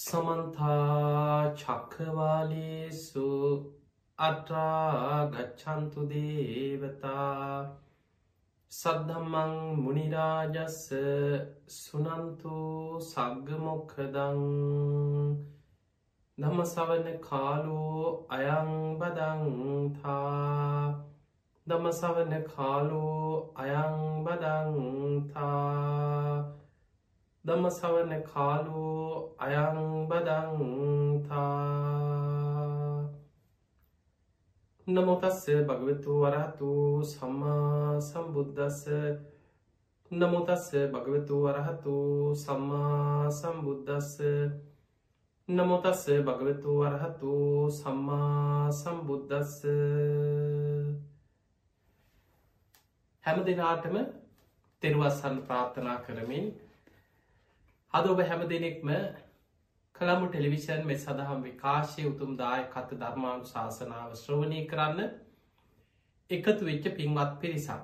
සමන්තා චක්කවාලේසු අට්‍රාගච්චන්තු දේවතා සද්ධම්මං මුනිරාජස්ස සුනන්තු සග්ගමොක්කදං දමසවන කාලෝ අයංබදංතා දමසවන කාලෝ අයංබදංතා දම සවන කාලෝ අයංබදංතා නමුතස්ස භගවතු වරහතු සම්මා සම්බුද්ධස්ස නමුතස්ස භගවතු වරහතු සම්මා සම්බුද්ධස්ස නමුතස්ස භගවතු වරහතු සම්මා සම්බුද්ධස්ස හැම දෙනාටම තෙරුවස්සන් ප්‍රාර්ථනා කරමින් අද ඔබ හැම දෙනෙක්ම කළමු ටෙලිවිෂන් මෙ සඳහම් විකාශය උතුම් දාය කත ධර්මාණු ශාසනාව ශ්‍රවණය කරන්න එකතු වෙච්ච පින්වත් පිරිසක්.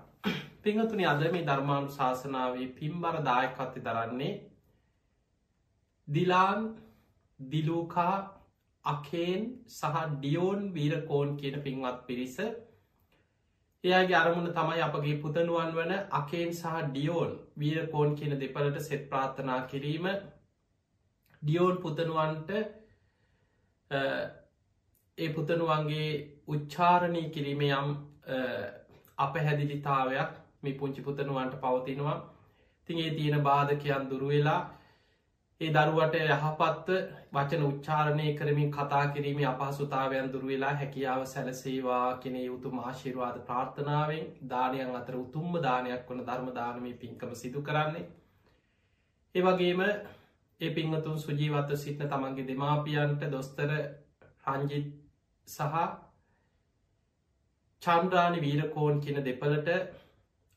පිංහතුනි අද මේ ධර්මාණු ශාසනාවේ පින්බර දායකත්ති දරන්නේ දිලාන් දිලූකා අකේන් සහ ඩියෝන් වීරකෝන් කියන පින්වත් පිරිස එයාගේ අරමුණ තමයි අපගේ පුතනුවන් වන අකේන් සහ ඩියෝන් වීරකෝන් කියන දෙපලට සෙත් ප්‍රාථනා කිරීම. ඩියෝන් පුතනුවන්ට ඒ පුතනුවන්ගේ උච්චාරණය කිරීම යම් අප හැදිලිතාවයක් මේ පුංචි පුතනුවන්ට පවතිනවා. තින් ඒ තියෙන බාධකයන් දුරුවෙලා ඒ දරුවට යහපත්ව වචන උච්චාරණය කරමින් කතා කිරීම අපහසුතාවයන් දුරවෙලා හැකියාව සැලසේවා කෙනෙ උතුම ආශිරවාද ප්‍රාර්ථනාවෙන් දානයන් අතර උතුම්ම දානයක් වන ධර්ම දානමී පින්කම සිදු කරන්නේ. ඒවගේම ඒ පිංහතුන් සුජීවත්ව සිටන තමන්ගේ දෙමාපියන්ට දොස්තර රංජිත් සහ චන්ද්‍රාණි වීරකෝන් කියන දෙපලට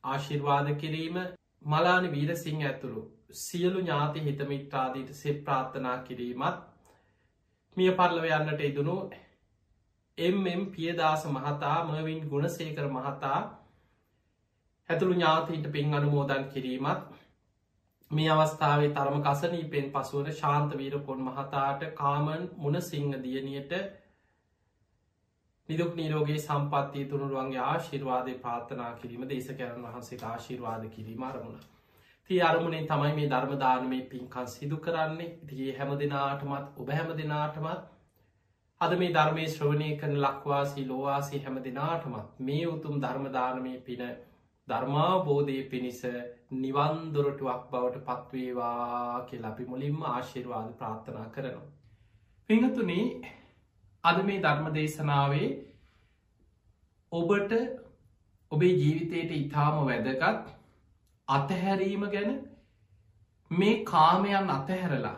ආශිර්වාද කිරීම මලානි වීරසිංහ ඇතුළු සියලු ඥාති හිතමිත්‍රාදීට සෙ ප්‍රාත්ථනා කිරීමත් මිය පරලව යන්නට ඉදනු එම් පියදාස මහතා මවින් ගුණසේකර මහතා ඇතුළු ඥාතීන්ට පින් අනුමෝදන් කිරීමත් මේ අවස්ථාවේ තරම කසනීපෙන් පසුවන ශාන්ත වීරකොන් මහතාට කාමන් මුණ සිංහ දියනියට නිදුක් නීරෝගේ සම්පත්තිය තුනුරුවන්ගේ ආශිර්වාදය ප්‍රාථනා කිරීම දේශකරන් වහන්සේ ආශිර්වාද කිරීම අරමුණ. තිය අරමුණේ තමයි මේ ධර්මදානමය පින්කන් සිදු කරන්නේ තිගේ හැම දෙනාටමත් ඔබ හැම දෙනාටමත් අද මේ ධර්මය ශ්‍රවණය කරන ලක්වාසී ලෝවාසී හැම දෙනාටමත් මේ උතුම් ධර්මදානමය පින ධර්මාබෝධය පිණිස නිවන්දොරටුවක් බවට පත්වේවා කිය අපි මුලින්ම ආශිර්වාද ප්‍රාර්ථනා කරනවා. පිඟතුනේ අද මේ ධර්ම දේශනාවේ ඔබට ඔබේ ජීවිතයට ඉතාම වැදගත් අතහැරීම ගැන මේ කාමයන් අතහැරලා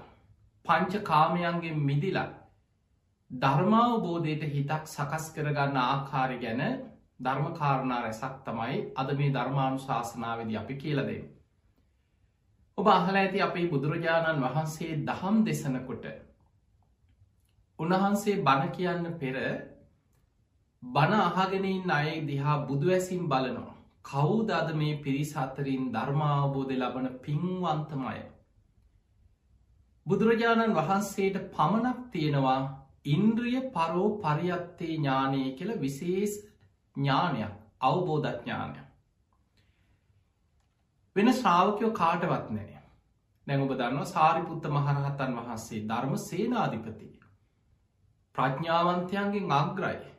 පංච කාමයන්ගේ මිදිලා ධර්මාවබෝධයට හිතක් සකස් කරගන්න ආකාරය ගැන ධර්මකාරණා රැසක් තමයි අද මේ ධර්මාණු ශාසනාවද අපි කියලදේ. ඔබ අහල ඇති අපේ බුදුරජාණන් වහන්සේ දහම් දෙසනකොට උන්වහන්සේ බණ කියන්න පෙර බණ අහගෙනින් අය දිහා බුදුවැසිම් බලනවා. කවුද අද මේ පිරිස් අතරින් ධර්මාවබෝධ ලබන පින්වන්තමය. බුදුරජාණන් වහන්සේට පමණක් තියෙනවා ඉන්ද්‍රිය පරෝ පරියත්තේ ඥානය කියල විශේස් ඥානයක් අවබෝධඥානය. වෙන ශ්‍රාවකයෝ කාටවත් නෑ. නැඟුබ දන්න සාරිපුත්ත මහරහතන් වහන්සේ ධර්ම සේනාධිපති. ප්‍රඥාවන්තයන්ගේ අග්‍රයි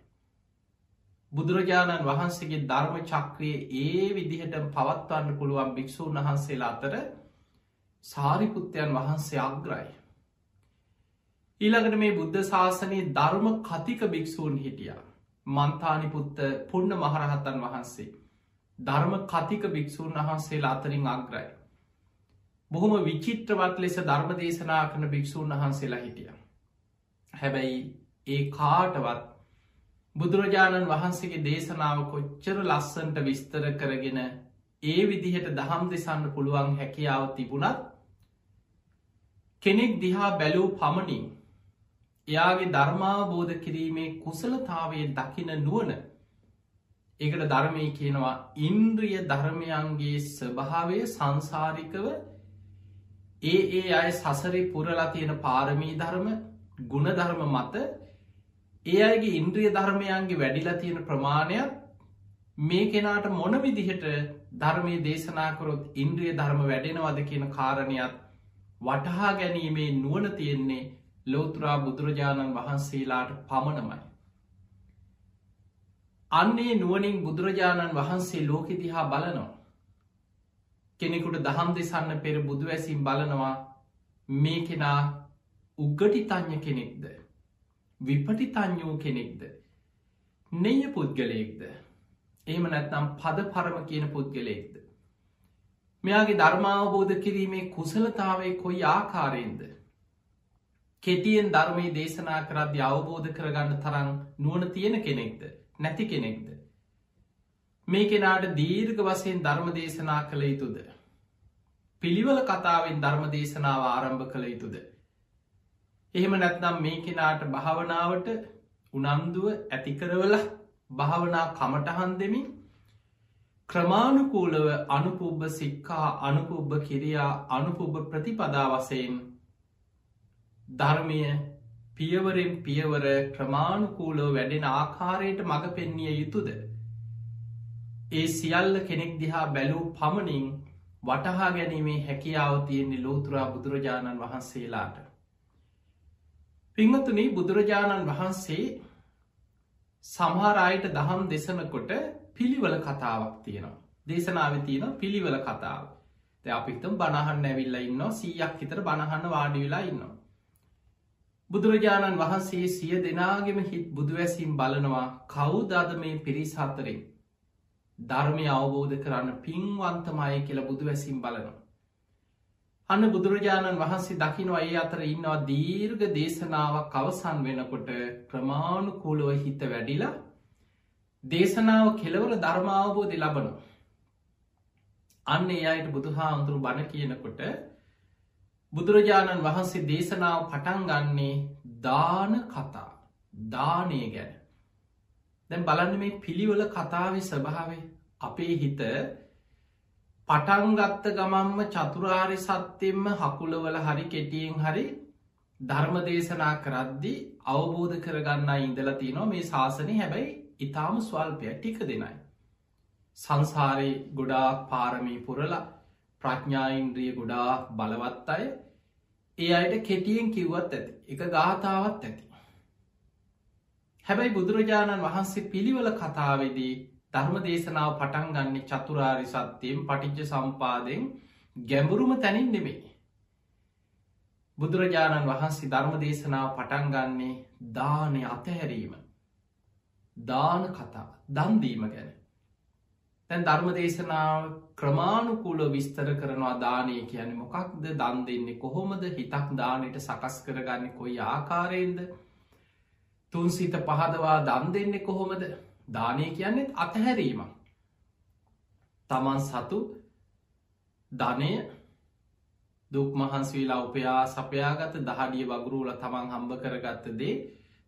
බුදුරජාණන් වහන්සේගේ ධර්ම චක්‍රයේ ඒ විදිහට පවත්වන්න පුළුවන් භික්‍ෂූන් වහන්සේලා අතර සාරිපුත්තයන් වහන්සේ අග්‍රයි. ඊළඟට මේ බුද්ධ ශාසනයේ ධර්ම කතික භික්‍ෂූන් හිටිය. මන්තානිපුත්ත පුන්න මහරහත්තන් වහන්සේ. ධර්ම කතික භික්‍ෂූන් වහන්සේලා අතරින් අග්‍රයි. බොහොම විචිත්‍රවත් ලෙස ධර්ම දේශනා කන භික්‍ෂූන් වහන්සේලා හිටිය. හැබැයි ඒ කාටවත් බුදුරජාණන් වහන්සේගේ දේශනාව කොච්චර ලස්සන්ට විස්තර කරගෙන ඒ විදිහට දහම් දෙසන්න පුළුවන් හැකියාව තිබුණත් කෙනෙක් දිහා බැලූ පමණින් එයාගේ ධර්මාබෝධ කිරීමේ කුසලතාවේ දකින නුවන ඒකට ධර්මය කියනවා ඉන්ද්‍රිය ධර්මයන්ගේ ස්වභාවය සංසාරිකව ඒ ඒ අය සසරි පුරලා තියෙන පාරමී ධර්ම ගුණධර්ම මත ඒ අයගේ ඉන්ද්‍රිය ධර්මයන්ගේ වැඩිලා තියෙන ප්‍රමාණයක් මේ කෙනාට මොන විදිහට ධර්මය දේශනාකරොත් ඉන්ද්‍රිය ධර්ම වැඩෙනවද කියන කාරණයක් වටහා ගැනීමේ නුවන තියෙන්නේ ලෝතුරා බුදුරජාණන් වහන්සේලාට පමණමයි. අන්නේ නුවනින් බුදුරජාණන් වහන්සේ ලෝකෙ දිහා බලනවා. කෙනෙකුට දහම් දෙසන්න පෙර බුදු ඇසිම් බලනවා මේ කෙනා උග්ගටි තඥ කෙනෙක්ද. විපටි තඥූ කෙනෙක්ද. නෙය පුද්ගලයෙක්ද. එහෙම නැත්නම් පද පරම කියන පුද්ගලයෙක්ද. මෙයාගේ ධර්මාවබෝධ කිරීමේ කුසලතාවේ කොයි ආකාරයෙන්ද. කෙටියෙන් ධර්මය දේශනා කරද්‍ය අවබෝධ කරගන්න තරම් නුවන තියෙන කෙනෙක්ද නැති කෙනෙක්ද. මේ කෙනාට දීර්ග වසයෙන් ධර්ම දේශනා කළ යුතුද. පිළිවල කතාවෙන් ධර්ම දේශනාව ආරම්භ කළ යුතුද. එහෙම නැත්නම් මේ කෙනාට භාවනාවට උනන්දුව ඇතිකරවල භාවනා කමටහන් දෙමින් ක්‍රමාණුකූලව අනුපුබ්බ සික්කා අනුපුබ්බ කිරියා අනුපුබ්බ ප්‍රතිපදා වසයෙන් ධර්මය පියවරෙන් පියවර ක්‍රමාණුකූලෝ වැඩෙන ආකාරයට මඟ පෙන්නිය යුතුද. ඒ සියල්ල කෙනෙක් දිහා බැලූ පමණින් වටහා ගැනීමේ හැකියාව තියෙන්නේ ලෝතුරා බුදුරජාණන් වහන්සේලාට. පිංහතුනී බුදුරජාණන් වහන්සේ සමහරයට දහම් දෙසනකොට පිළිවල කතාවක් තියෙනවා. දේශනාව තියෙන පිළිවල කතාව. අපිතම් බණහන් ඇවිල්ල ඉන්න සීයක් හිතර බණහන්න වාඩි වෙලා ඉන්නවා. බුදුරජාණන් වහන්සේ සිය දෙනාගෙම හිත් බුදුවැසිම් බලනවා කවුදාද මේ පිරිස් හතරෙන් ධර්මය අවබෝධ කරන්න පින්වන්තමය කියලා බුදුවැසිම් බලනවා. අන්න බුදුරජාණන් වහන්සේ දකිනවා ඒ අතර ඉන්නවා දීර්ග දේශනාවක් අවසන් වෙනකොට ප්‍රමාණුකූලව හිත වැඩිලා දේශනාව කෙලවල ධර්මාවබෝධය ලබනවා. අන්න ඒ අයට බුදුහාමුදුරු බණ කියනකොට බුදුරජාණන් වහන්සේ දේශනාව පටන් ගන්නේ දාන කතා දානය ගැන දැන් බලන්න මේ පිළිවල කතාව ස්වභාවේ අපේ හිත පටන්ගත්ත ගමම්ම චතුරාරි සත්‍යයෙන්ම හකුලවල හරි කෙටියෙන් හරි ධර්ම දේශනා කරද්දි අවබෝධ කරගන්න ඉඳලා තියනවා මේ ශාසනය හැබැයි ඉතාම ස්වල්පය ටික දෙනයි. සංසාරය ගොඩාක් පාරමී පුරලා ප්‍රඥායින්ද්‍රිය ගොඩා බලවත් අය ඒ අයට කෙටියෙන් කිව්වත් ඇති එක ගාථාවත් ඇති. හැබැයි බුදුරජාණන් වහන්සේ පිළිවල කතාවේදී ධර්ම දේශනාව පටන් ගන්නේ චතුරාරි සත්‍යයෙන් පටිච්ච සම්පාදයෙන් ගැඹුරුම තැනින් නෙමේ. බුදුරජාණන් වහන්සේ ධර්ම දේශනාව පටන් ගන්නේ දානය අතහැරීම. දාන කතා දන්දීම ගැන. තැන් ධර්ම දේශනාව ක්‍රමාණුකූල විස්තර කරනවා දානය කියන මොකක්ද? දන් දෙන්නේ කොහොමද? හිතක් දානයට සකස් කරගන්න කොයි ආකාරයෙන්ද? තුන් සිත පහදවා දන් දෙන්නේ කොහොමද? දානය කියන්නෙත් අතහැරීම. තමන් සතු ධනය දුක් මහන්සේලා උපයා සපයාගත දහඩිය වගුරුල තමන් හම්බ කරගත්ත දේ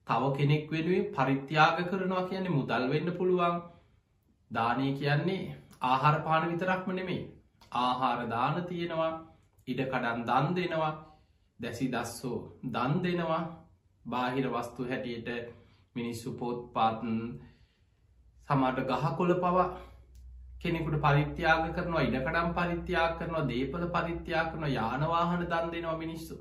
තව කෙනෙක් වෙනුවේ පරිත්‍යාග කරනවා කියන්නේ මුදල් වෙන්න පුළුවන්. දානය කියන්නේ ආහාර පාන විතරක්ම නෙමේ ආහාර දාන තියෙනවා ඉඩ කඩන් දන් දෙනවා දැසි දස්සෝ දන් දෙනවා. බාහිර වස්තු හැටියට මිනිස්සු පොත් පාතන් සමාට ගහකොල පවා කෙනෙකුට පරිත්‍යාග කරනවා ඉඩකඩම් පරිත්‍යාග කරනවා දේපල පරිත්‍යා කරන යානවාහන දන් දෙනවා මිනිස්සු.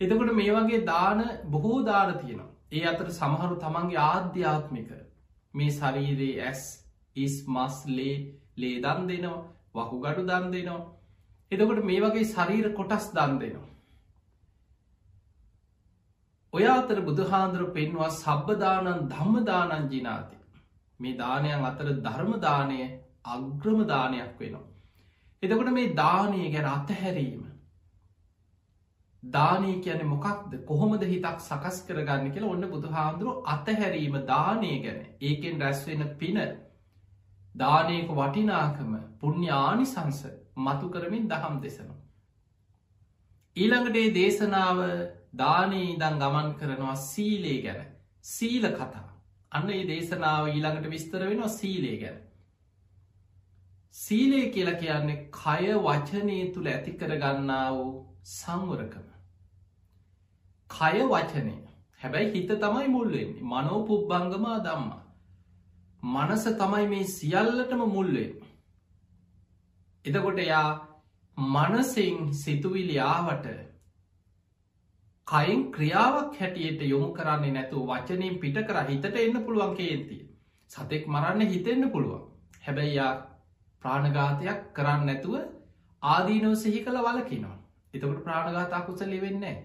එතකොට මේ වගේ දාන බොහෝ දාන තියෙනවා. ඒ අතර සමහරු තමන්ගේ ආධ්‍යාත්මික මේ ශරීරයේ ඇස් ඉස් මස් ලේ ලේ දන් දෙනවා වකුගඩු දන් දෙනවා. එතකොට මේ වගේ ශරීර කොටස් දන් දෙනවා. ඔය අතර බුදුහාන්දුර පෙන්වා සබ්බදානන් ධම්මදානන් ජිනාති. මේ දානයන් අතර ධර්මදානය අග්‍රමදානයක් වෙනවා. එතකොට මේ දානය ගැන අතහැරීම. දානය කියන මොකක්ද? කොහොමද හිතක් සකස් කරගන්න කියලා ඔන්න බුදුහාන්දුරුව අතහැරීම දානය ගැන. ඒකෙන් රැස්වෙන පින දානයක වටිනාකම පුුණ්්‍ය ආනිසංස මතු කරමින් දහම් දෙසනවා. ඊළඟටේ දේශනාව දානයේ ඉදන් ගමන් කරනවා සීලේ ගැන. සීල කතා. අන්න ඒ දේශනාව ඊළඟට විස්තර වෙනවා සීලේ ගැන. සීලය කියලා කියන්නේ කය වචනය තුළ ඇති කරගන්නා වූ සංවරකම. කය වචනය හැබැයි හිත තමයි මුල්වෙන්නේ මනෝ පුබ්බංගමා දම්මා. මනස තමයි මේ සියල්ලටම මුල්වේ. එතකොට යා මනසිං සිතුවිලියාවට කයින් ක්‍රියාවක් හැටියට යොමු කරන්නේ නැතුව වචනයෙන් පිට කර හිතට එන්න පුළුවන් කේන්තිය. සතෙක් මරන්න හිතෙන්න්න පුළුවන්. හැබැයියා ප්‍රාණඝාතයක් කරන්න නැතුව ආදීනෝ සිහි කළ වලකිනවා. එතකට ප්‍රාණඝාතා කුසලි වෙන්නේ.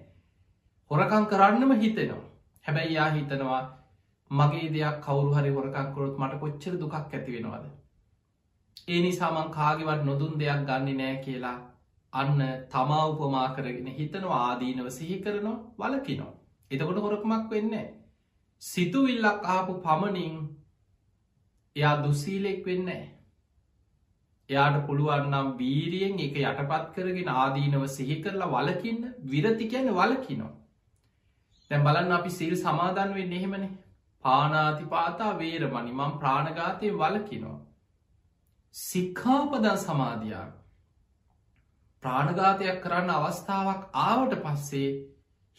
හොරකං කරන්නම හිතෙනවා. හැබැයි යා හිතනවා මගේ දෙයක් කවරු හරි හොරකංකොරොත් මට කොච්චර දුකක් ඇති වෙනවාද. ඒ නිසාමං කාගිවත් නොදුන් දෙයක් ගන්න නෑ කියලා අන්න තමා උපමා කරගෙන හිතනවා ආදීනව සිහි කරනවා වලකිනෝ. එතකොට හොරකමක් වෙන්නේ. සිතුවිල්ලක් ආපු පමණින් එයා දුසීලෙක් වෙන්නේ. එයාට පුළුවන්නම් වීරියෙන් එක යටපත් කරගෙන ආදීනව සිහි කරලා වලකින්න විරති කියන වලකිනෝ. දැ බලන්න අපි සිල් සමාධන් වෙන්න එහෙමනේ පානාතිපාතා වේරමනි මං ප්‍රාණගාතය වලකිනෝ. සික්ඛාපදන් සමාධයාන ප්‍රාණඝාතයක් කරන්න අවස්ථාවක් ආවට පස්සේ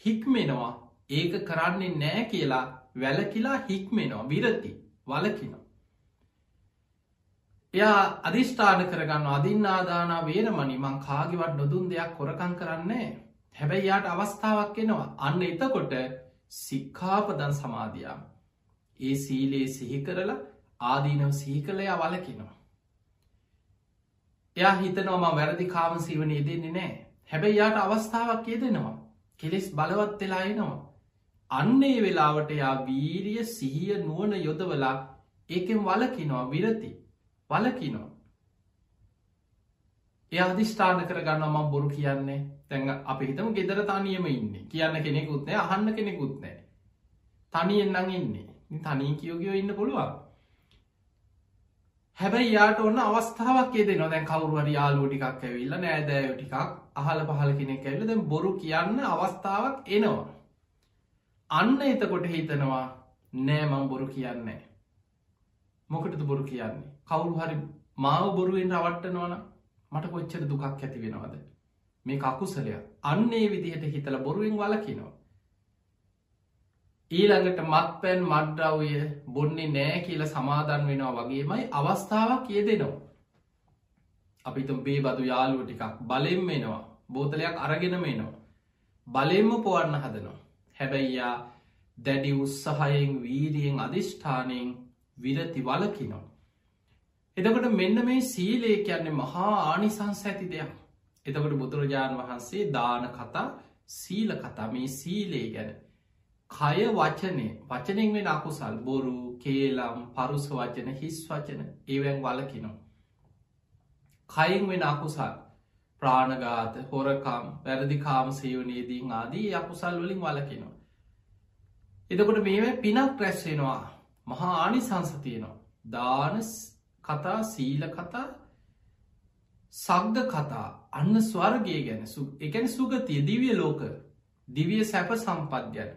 හික්මෙනවා. ඒක කරන්නේ නෑ කියලා වැලකිලා හික්මෙනවා. විරති. වලකිනවා. එයා අධිෂ්ඨාන කරගන්න අදින්නාදාන වේරමනි මං කාගිවත් නොදුන් දෙයක් කොරකං කරන්නේ හැබැයි යාට අවස්ථාවක් එනවා. අන්න එතකොට සික්ඛාපදන් සමාධයාම ඒ සීලේ සිහි කරලා ආදීනව සිහි කළයා වලකිනවා. එයා හිතනවම වැරදි කාම සීවනය දෙන්නේ නෑ. හැබැයි යාට අවස්ථාවක් යෙදෙනවා. කෙලෙස් බලවත් වෙලා එනවා. අන්නේ වෙලාවට යා වීරිය සිහිය නුවන යොදවලා ඒකෙන් වලකිනවා විරති. වලකිනවා. එය අධිෂ්ඨාන කරගන්න මම් බොරු කියන්නේ. තැන් අපි හිතම ගෙදර තනියම ඉන්න. කියන්න කෙනෙකුත්නෑ අහන්න කෙනෙකුත්නෑ තනියෙන්න්නං ඉන්නේ. තනී කියෝගයෝ ඉන්න පුළුවන්. හැබැයි යාට ඔන්න අවස්ථාවක් ේද නොදැන් කවරුවර යාලෝ ටිකක් ඇවිල්ල නෑදෑයෝ ටිකක් අහල පහල කෙනෙක් ඇල්ල දැ බොරු කියන්න අවස්ථාවක් එනවා. අන්න එතකොට හිතනවා නෑමං බොරු කියන්නේ මොකටද බොරු කියන්නේ? කවුරු හරි මාව බොරුවෙන් රවට්ටනවන මට කොච්චර දුකක් ඇති වෙනවද? මේ කකුසලය අන්නේ විදිහට හිතල බොරුවෙන් වලකිනවා ඊළඟට මත්පැන් මඩ්‍රව්ය බොන්නේ නෑ කියල සමාධන් වෙනවා වගේමයි අවස්ථාවක් කියදෙනවා. අපිතුම් බේ බදු යාලුව ටිකක් බලෙම් වෙනවා බෝතලයක් අරගෙනම එනවා. බලෙම්ම පොවන්න හදනවා. හැබැයියා දැඩි උත්සහයෙන් වීරියෙන් අධිෂ්ඨානයෙන් විරති වලකිනවා. එතකොට මෙන්න මේ සීලේ කියන්නේ මහා ආනිසංස ඇති දෙයක්. එතකොට බුදුරජාණන් වහන්සේ දාන කතා සීල කතා මේ සීලේ ගැන කය වචනය වචනෙන් වෙන අකුසල් බොරු කේලම් පරුස වචන හිස් වචන ඒවැන් වලකිනවා. කයින් වෙන අකුසල් ප්‍රාණගාත හොරකම් වැරදිකාම සේවනයේදී ආදී අකුසල් වලින් වලකිනවා. එතකොට මේවැ පිනක් රැස්වෙනවා මහා ආනි සංසතියනවා. දාන කතා සීල කතා සග්ග කතා අන්න ස්වර්ගය ගැන එකැන සුගතිය දිවිය ලෝක දිවිය සැප සම්පද්‍යන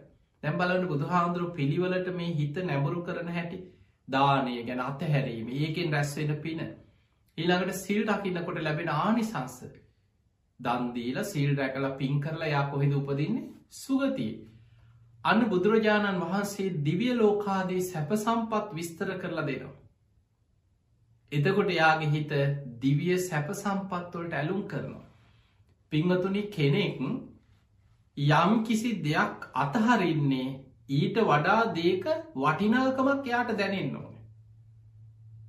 දැම් බලට බුදුහාන්දුරු පිළිවලට මේ හිත නැබුරු කරන හැටි දානය ගැන අතහැරීම ඒකෙන් රැස්වෙන පින. ඊළඟට සිල් දකින්නකොට ලැබෙන ආනිසංස. දන්දීල සිල් රැකල පින් කරලා යා කොහෙද උපදින්නේ? සුගතිය. අන්න බුදුරජාණන් වහන්සේ දිවිය ලෝකාදී සැප සම්පත් විස්තර කරලා දෙනවා. එතකොට යාගේ හිත දිවිය සැප සම්පත්වලට ඇලුම් කරනවා. පිංවතුනි කෙනෙක් යම් කිසි දෙයක් අතහරින්නේ ඊට වඩා දේක වටිනාකමක් යාට දැනෙන්න ඕන.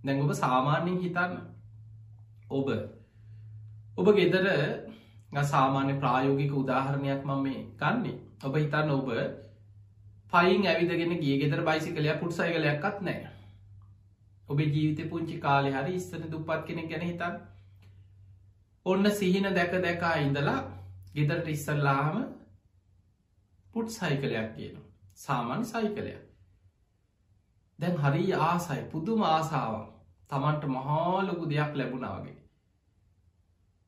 දැන් ඔබ සාමාන්‍යෙන් හිතන්න. ඔබ. ඔබ ගෙදර සාමාන්‍ය ප්‍රායෝගික උදාහරණයක් මම මේ ගන්නේ. ඔබ හිතන්න ඔබ පයින් ඇවිදගෙන ගිය ගෙදර බයිසි කලයක් පුට්සයි කලයක්ත් නෑ ඔබේ ජීවිත පුංචි කාලෙ හරි ස්තන දුප්පත් කෙනෙක් ගැන හිතන් ඔන්න සිහින දැක දැකා ඉඳලා ගෙදරට ඉස්සල්ලාහම පුට් සයිකලයක් කියන සාමාන්‍ය සයිකලයක්. දැන් හරි ආසයි පුදුම ආසාාවක්. තමන්ට මහාලොකු දෙයක් ලැබුණාවගේ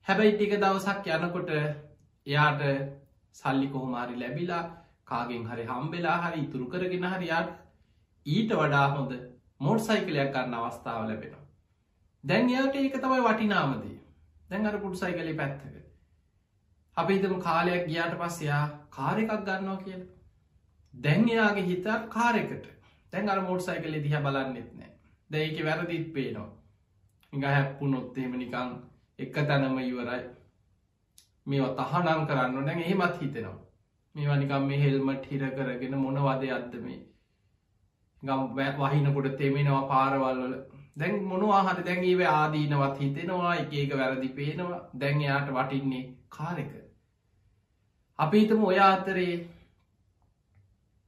හැබැයි ටික දවසක් යනකොට එයාට සල්ලි කොහොමාරි ලැබිලා කාගෙන් හරි හම්බෙලා හරි ඉතුරු කරගෙන හරියාට ඊට වඩා හොඳ මෝට් සයිකලයක් ගන්න අවස්ථාව ලැබෙනවා. දැන් යාට ඒක තමයි වටිනාමදී දැන් අර පුට් සයිකලි පැත්තක. අපි හිතම කාලයක් ගියාට පස්සයා කාරකක් ගන්නවා කියලා. දැන් එයාගේ හිතත් කාරෙකට තැන් අර මෝට් සයිකලෙ දිහ බලන්නෙත් නෑ. දැයික වැරදිත් පේනවා. ඉඟ හැප්පු නොත්තේම නිකං එක තැනම ඉවරයි. මේ තහනම් කරන්න නැ එහෙමත් හිතෙනවා. මේ නිකම් මේ හෙල්මට හිර කරගෙන මොන වදය අත්ද මේ ගම් වහිනකොට තෙමෙනවා පාරවල්වල දැන් මොනවා හට දැන් ඒව ආදීනවත් හිතෙනවා. එක ඒක වැරදි පේනවා. දැන් එයාට වටින්නේ කාරක අපි හිතම ඔය අතරේ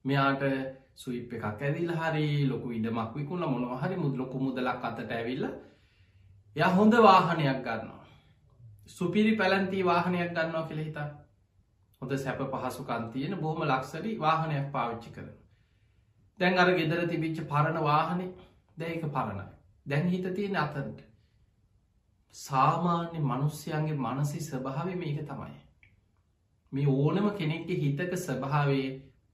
මෙයාට සුයිප් එකක් ඇදිල් හරි ලොකු ඉඩමක් විකුණ මොනවහරි මුද ලොකු මුදලක් අතට ඇවිල්ල ය හොඳ වාහනයක් ගන්නවා. සුපිරි පැලැන්තිී වාහනයක් ගන්නවා කෙළ හිතා හොඳ සැප පහසුකන් තියෙන බොහොම ලක්සරි වාහනයක් පාවිච්චි කරන දැන් අර ගෙදර තිබිච්ච පරණ වාහනෙ දැයක පරණයි. දැන් හිත තියෙන අතන්ට. සාමාන්‍ය මනුස්්‍යයන්ගේ මනසි ස්වභාව මේක තමයි. මේ ඕනම කෙනෙක්ගේ හිතක ස්වභාවේ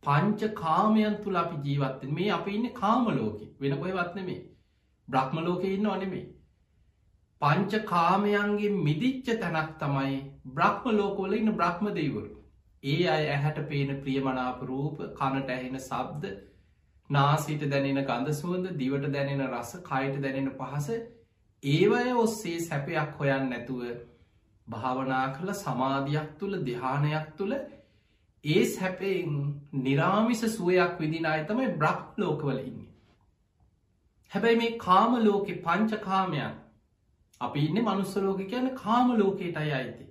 පංච කාමයන් තුළ අපි ජීවත්තෙන් මේ අප ඉන්න කාම ලෝක. වෙන කොයවත් නෙමේ බ්‍රහ්ම ලෝක ඉන්න අනෙමේ පංච කාමයන්ගේ මිදිච්ච තැනක් තමයි බ්‍රහ්ම ලෝකෝල ඉන්න බ්‍රහ්ම දෙවරු ඒ අය ඇහැට පේන ප්‍රියමනාප රූප කනට ඇහෙන සබ්ද නාසිට දැනෙන ගඳ සුවඳ දිවට දැනෙන රස කයිට දැනෙන පහස ඒවය ඔස්සේ සැපයක් හොයන් නැතුව භාවනා කළ සමාධයක් තුළ දෙහානයක් තුළ ඒ සැපෙන් නිරාමිස සුවයක් විදින අයතමයි බ්‍රහ් ලෝකවල ඉන්නේ. හැබැයි මේ කාම ලෝකෙ පංච කාමයන් අපි ඉන්න මනුස්සලෝක කියන කාම ලෝකයට අය අයිති.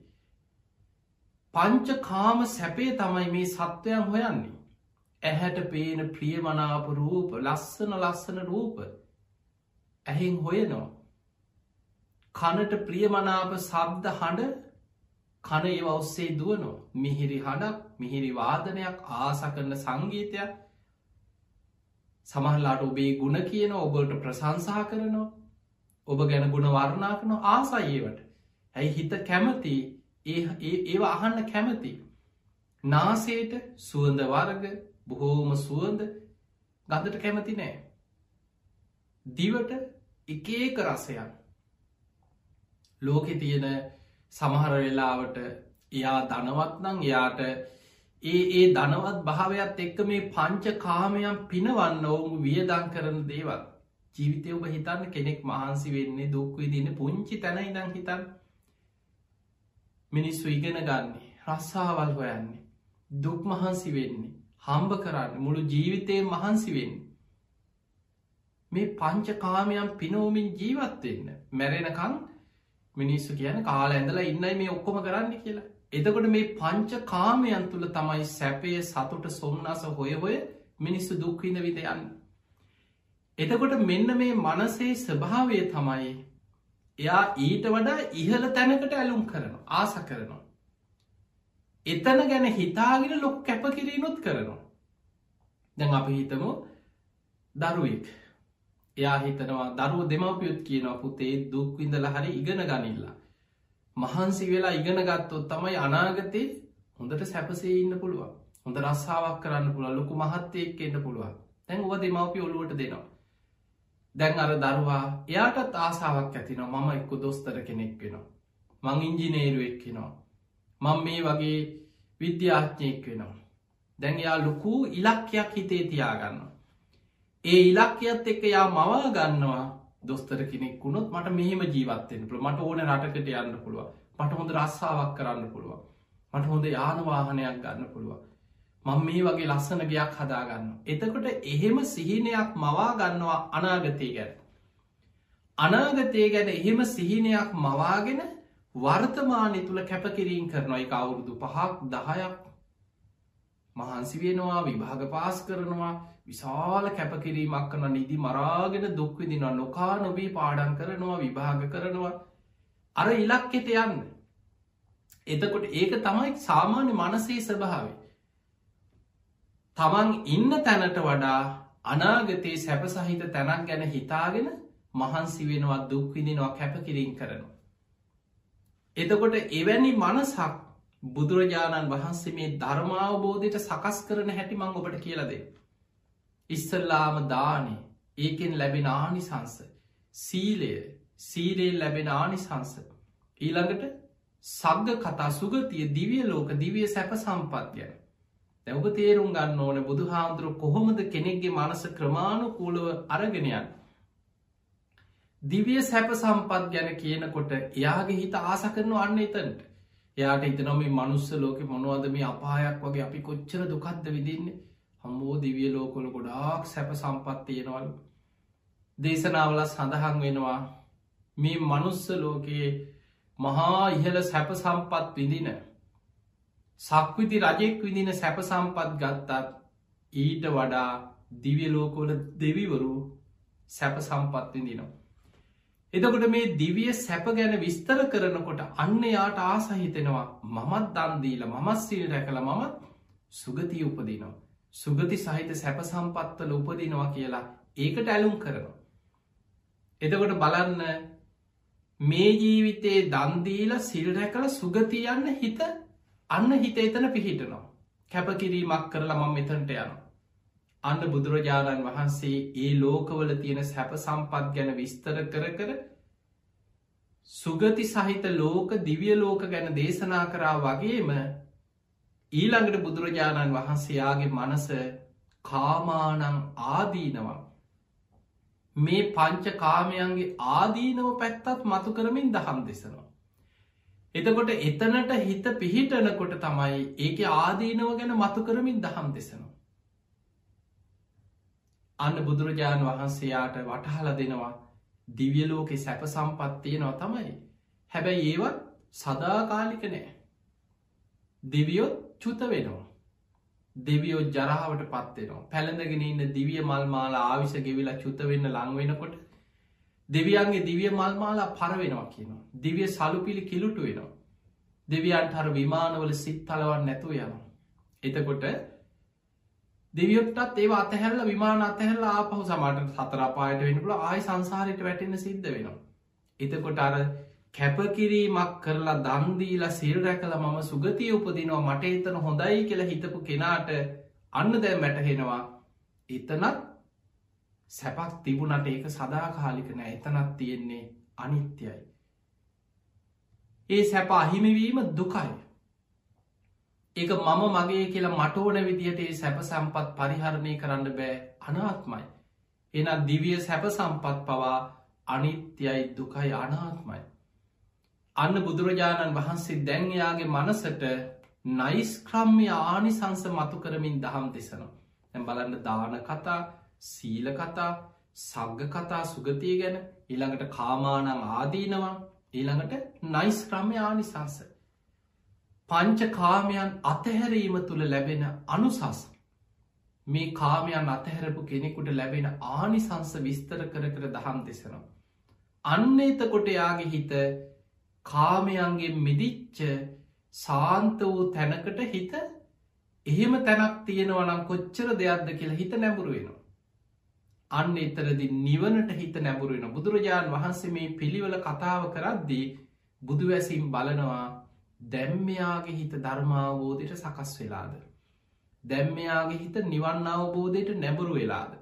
පංච කාම සැපේ තමයි මේ සත්වයන් හොයන්නේ. ඇහැට පේන ප්‍රියමනාප රූප ලස්සන ලස්සන රූප ඇහෙන් හොයනවා. කනට ප්‍රියමනාප සබ්ද හඬ කන ඒව ඔස්සේ දුවනෝ මිහිරි හඬක් මිහිරි වාදනයක් ආස කරන සංගීතයක්. සමහල්ලාට ඔබේ ගුණ කියන ඔබට ප්‍රසංසා කරනවා. ඔබ ගැන ගුණ වර්ණා කන ආසයිඒවට ඇයි හිත කැමති? ඒ අහන්න කැමති? නාසේට සුවඳ වර්ග බොහෝම සුවඳ ගඳට කැමති නෑ. දිවට එකඒක රසයන් ලෝකෙ තියෙන සමහර වෙලාවට එයා දනවත්නං එයාට ඒ ඒ දනවත් භාවයක් එක්ක මේ පංච කාමයන් පිනවන්න ඔවුන් වියදං කරන දේවල්. ජීවිතය ඔබ හිතන්න කෙනෙක් මහන්සි වෙන්නේ දුක්වී දින පුංචි තැන ඉදං හිතන් මිනිස්සු ඉගෙන ගන්නේ රස්සාවල් හොයන්නේ දුක් මහන්සි වෙන්නේ හම්බ කරන්න මුළු ජීවිතය මහන්සි වෙන්න. මේ පංච කාමයන් පිනෝමින් ජීවත්වෙන්න මැරෙනකං මිනිස්සු කියන කාල ඇඳලා ඉන්නයි මේ ඔක්කොම කරන්න කියලා. එතකොට මේ පංච කාමයන් තුළ තමයි සැපය සතුට සොම්න්නස හොය හොය මිනිස්සු දුක්විඳ විදයන්න එතකොට මෙන්න මේ මනසේ ස්වභාවය තමයි එයා ඊට වඩා ඉහල තැනකට ඇලුම් කරන ආස කරනවා. එතන ගැන හිතාගෙන ලොක් කැපකිරීනුත් කරනවා. දැන් අප හිතමු දරුවෙක්. එයා හිතනවා දරුව දෙමවපියුත් කියනවා පුතේ දුක්විඳල හරි ඉගෙන ගනිල්ලා. මහන්සි වෙලා ඉගෙන ගත්තොත් තමයි අනාගතේ හොඳට සැපසේ ඉන්න පුළුවන් හොඳ රස්සාාවක් කරන්න පුළ ලොකු මහත්තයෙක් එන්න පුළුවන් තැන් ඔව දෙමවපි ඔලුවට දෙනවා. දැන් අර දරුවා එයාටත් ආසාාවක් ඇතිනවා මම එක්ක දොස්තර කෙනෙක් වෙනවා. මං ඉංජිනේරුවෙක් කෙනවා. මං මේ වගේ විද්‍යාඥයෙක් වෙනවා. දැන් එයා ලොකූ ඉලක්කයක් හිතේ තියාගන්නවා. ඒ ඉලක්කයත් එක්ක යා මවා ගන්නවා දොස්තර කෙනෙක් වුණොත් මට මෙහෙම ජීවත්තෙන් පුළ මට ඕන රටකට යන්න පුළුව මට හොඳ රස්සාාවක් කරන්න පුළුව මට හොඳ යානවාහනයක් ගන්න පුළුව මං මේ වගේ ලස්සන ගයක් හදාගන්න එතකොට එහෙම සිහිනයක් මවා ගන්නවා අනාගතය ගැන. අනාගතය ගැන එහෙම සිහිනයක් මවාගෙන වර්තමානය තුළ කැපකිරීන් කරනවා. එක අවුරුදු පහක් දහයක් මහන්සි වෙනවා විභාග පාස් කරනවා. විශාල කැපකිරීමක් කන නිදි මරාගෙන දුක්විදින නොකා නොබී පාඩන් කරනවා විභාග කරනවා. අර ඉලක්කෙට යන්න. එතකොට ඒක තමයි සාමාන්‍ය මනසේ ස්වභාවේ තමන් ඉන්න තැනට වඩා අනාගතයේ සැපසහිත තැනක් ගැන හිතාගෙන මහන්සි වෙනවා දුක්විදිනවා කැපකිරීම් කරනවා. එතකොට එවැනි මනසක් බුදුරජාණන් වහන්සේ මේ ධර්මාවබෝධයට සකස් කරන හැටි මං ඔබට කියලදේ ඉස්සල්ලාම දානේ. ඒකෙන් ලැබෙන ආනිසංස. සීලය. සීරේ ලැබෙන ආනිසංස. ඊළඟට සග්ග කතා සුගතිය දිවිය ලෝක දිවිය සැප සම්පත් ගැන. දැවක තේරුම් ගන්න ඕන බුදු හාමුදුරුව කොහොමද කෙනෙක්ගේ මනස ක්‍රමාණු කූලව අරගෙනයන් දිවිය සැප සම්පත් ගැන කියනකොට එයාගේ හිත ආස කරනු අන්න එතන්ට. එයාට හිතනොම මනුස්ස ලෝක මොනවද මේ අපායක් වගේ? අපි කොච්චර දුකක්ද විදින්නේ හම්බෝ දිවිය ලෝකොල ගොඩාක් සැප සම්පත් තියෙනවල් දේශනාවල සඳහන් වෙනවා මේ මනුස්ස ලෝකයේ මහා ඉහල සැප සම්පත් විඳින සක්විති රජෙක් විදින සැප සම්පත් ගත්තත් ඊට වඩා දිවිය ලෝකෝල දෙවිවරු සැප සම්පත් විඳිනවා. එතකොට මේ දිවිය සැප ගැන විස්තර කරනකොට අන්න යාට ආසහිතෙනවා මමත් දන්දීල මමත් සිල් රැකල මමත් සුගතිය උපදිනවා. සුගති සහිත සැප සම්පත්තල උපදිනවා කියලා ඒකට ඇලුම් කරනවා. එතකොට බලන්න මේ ජීවිතයේ දන්දීල සිල් රැකල සුගතියන්න හිත අන්න හිත එතන පිහිටනවා. කැපකිරීමක් කරලා මම මෙතන්ට යන. අන්න බුදුරජාණන් වහන්සේ ඒ ලෝකවල තියෙන සැප සම්පත් ගැන විස්තර කර කර සුගති සහිත ලෝක දිවිය ලෝක ගැන දේශනා කරා වගේම ඊළඟට බුදුරජාණන් වහන්සේයාගේ මනස කාමානං ආදීනවා. මේ පංච කාමයන්ගේ ආදීනව පැත්තත් මතු කරමින් දහම් දෙසනවා. එතකොට එතනට හිත පිහිටනකොට තමයි ඒක ආදීනව ගැන මතු කරමින් දහම් දෙසනවා. අන්න බුදුරජාණන් වහන්සේයාට වටහල දෙනවා දිවියලෝකෙ සැප සම්පත්තියනවා තමයි. හැබැයි ඒවත් සදාකාලික නෑ. දෙවියොත් චුත වෙනවා. දෙවියෝ ජරාවට පත්වෙනවා පැළඳගෙන ඉන්න දිවිය මල්මාලා ආවිශ ගෙවිලා චුත වෙන්න ලංවෙනකොට දෙවියන්ගේ දිවිය මල්මාලා පරවෙනවා කියනවා. දිවිය සලුපිලි කිලුටු වෙනවා. දෙවියන්ට හර විමානවල සිත් තලවන් නැතුව යනවා. එතකොට දෙවියොටත් ඒ අතහැල්ල විමාන අතහැල්ල ආපහු සමට සතරපායට වෙනකුල ආය සංසාරයට වැටෙන සිද්ධ වෙනවා. එතකොට අර කැපකිරීමක් කරලා දන්දීලා සිල් රැකල මම සුගතිය උපදිනවා මට එතන හොඳයි කියලා හිතපු කෙනාට අන්න දැ මැටහෙනවා එතනත් සැපක් තිබුණට ඒක සදාකාලික නෑ එතනත් තියෙන්නේ අනිත්‍යයි. ඒ සැප අහිමිවීම දුකයි. ඒක මම මගේ කියලා මටෝන විදිහට ඒ සැප සම්පත් පරිහරණය කරන්න බෑ අනාත්මයි. එන දිවිය සැප සම්පත් පවා අනිත්‍යයි දුකයි අනාත්මයි. අන්න බුදුරජාණන් වහන්සේ දැන්යාගේ මනසට නයිස්ක්‍රම්ය ආනිසංස මතු කරමින් දහම් දෙසනවා. ඇ බලන්න දාන කතා සීල කතා සග්ග කතා සුගතිය ගැන ඊළඟට කාමානං ආදීනවා ඊළඟට නයිස් ක්‍රමය ආනිසංස. පංච කාමයන් අතහැරීම තුළ ලැබෙන අනුසස් මේ කාමයන් අතහැරපු කෙනෙකුට ලැබෙන ආනිසංස විස්තර කර කර දහම් දෙසනවා. අන්න එතකොට යාගේ හිත කාමයන්ගේ මිදිච්ච සාන්ත වූ තැනකට හිත එහෙම තැනක් තියෙනවනම් කොච්චර දෙයක්ද කියලා හිත නැබුරු වෙනවා. අන්න එතරදි නිවනට හිත නැබුරුවෙන බුදුරජාණන් වහන්සේ මේ පිළිවල කතාව කරද්දී බුදුවැසිම් බලනවා දැම්මයාගේ හිත ධර්මාවබෝධයට සකස් වෙලාද. දැම්මයාගේ හිත නිවන්න අවබෝධයට නැබුරු වෙලාද.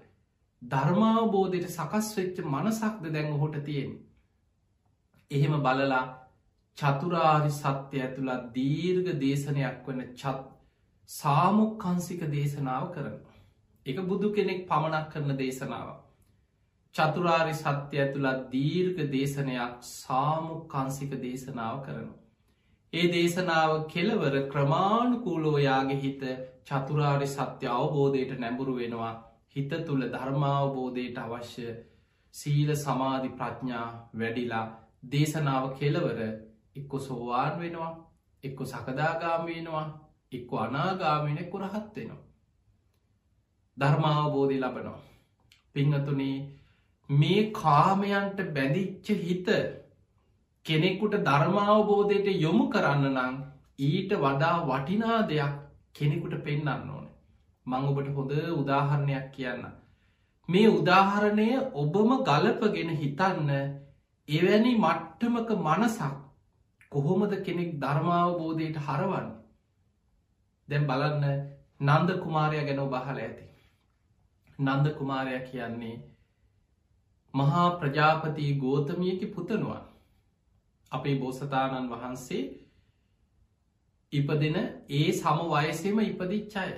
ධර්මාවබෝධයට සකස් වෙච්ච මනසක්ද දැන් හොට තියෙන්. එහෙම බලලා චතුරාරි සත්‍ය ඇතුළත් දීර්ග දේශනයක් වන චත් සාමුක්කන්සික දේශනාව කරනවා. එක බුදු කෙනෙක් පමණක් කරන දේශනාව. චතුරාරි සත්‍ය ඇතුළත් දීර්ඝ දේශනයක් සාමුක්කන්සික දේශනාව කරනවා. ඒ දේශනාව කෙලවර ක්‍රමාණුකූලෝයාගේ හිත චතුරාරි සත්‍ය අවබෝධයට නැඹුරු වෙනවා හිත තුළ ධර්මාවබෝධයට අවශ්‍ය සීල සමාධි ප්‍රඥා වැඩිලා දේශනාව කෙලවර එක්කො සෝවාන් වෙනවා එක්කො සකදාගාම වෙනවා එක්කො අනාගාමෙනෙක්කො රහත් වෙනවා. ධර්මාවබෝධය ලබනවා. පිංහතුනේ මේ කාමයන්ට බැඳිච්ච හිත කෙනෙකුට ධර්මාවබෝධයට යොමු කරන්න නං ඊට වඩා වටිනා දෙයක් කෙනෙකුට පෙන්න්න ඕන. මං ඔබට හොඳ උදාහරණයක් කියන්න. මේ උදාහරණය ඔබම ගලපගෙන හිතන්න එවැනි මට්ටමක මනසක් කොහොමද කෙනෙක් ධර්මාවබෝධයට හරවන්න. දැම් බලන්න නන්ද කුමාරය ගැන ඔබහල ඇති. නන්ද කුමාරය කියන්නේ මහා ප්‍රජාපති ගෝතමියකි පුතනුවන් අපේ බෝසතාණන් වහන්සේ ඉපදෙන ඒ සම වයසේම ඉපදිච්චාය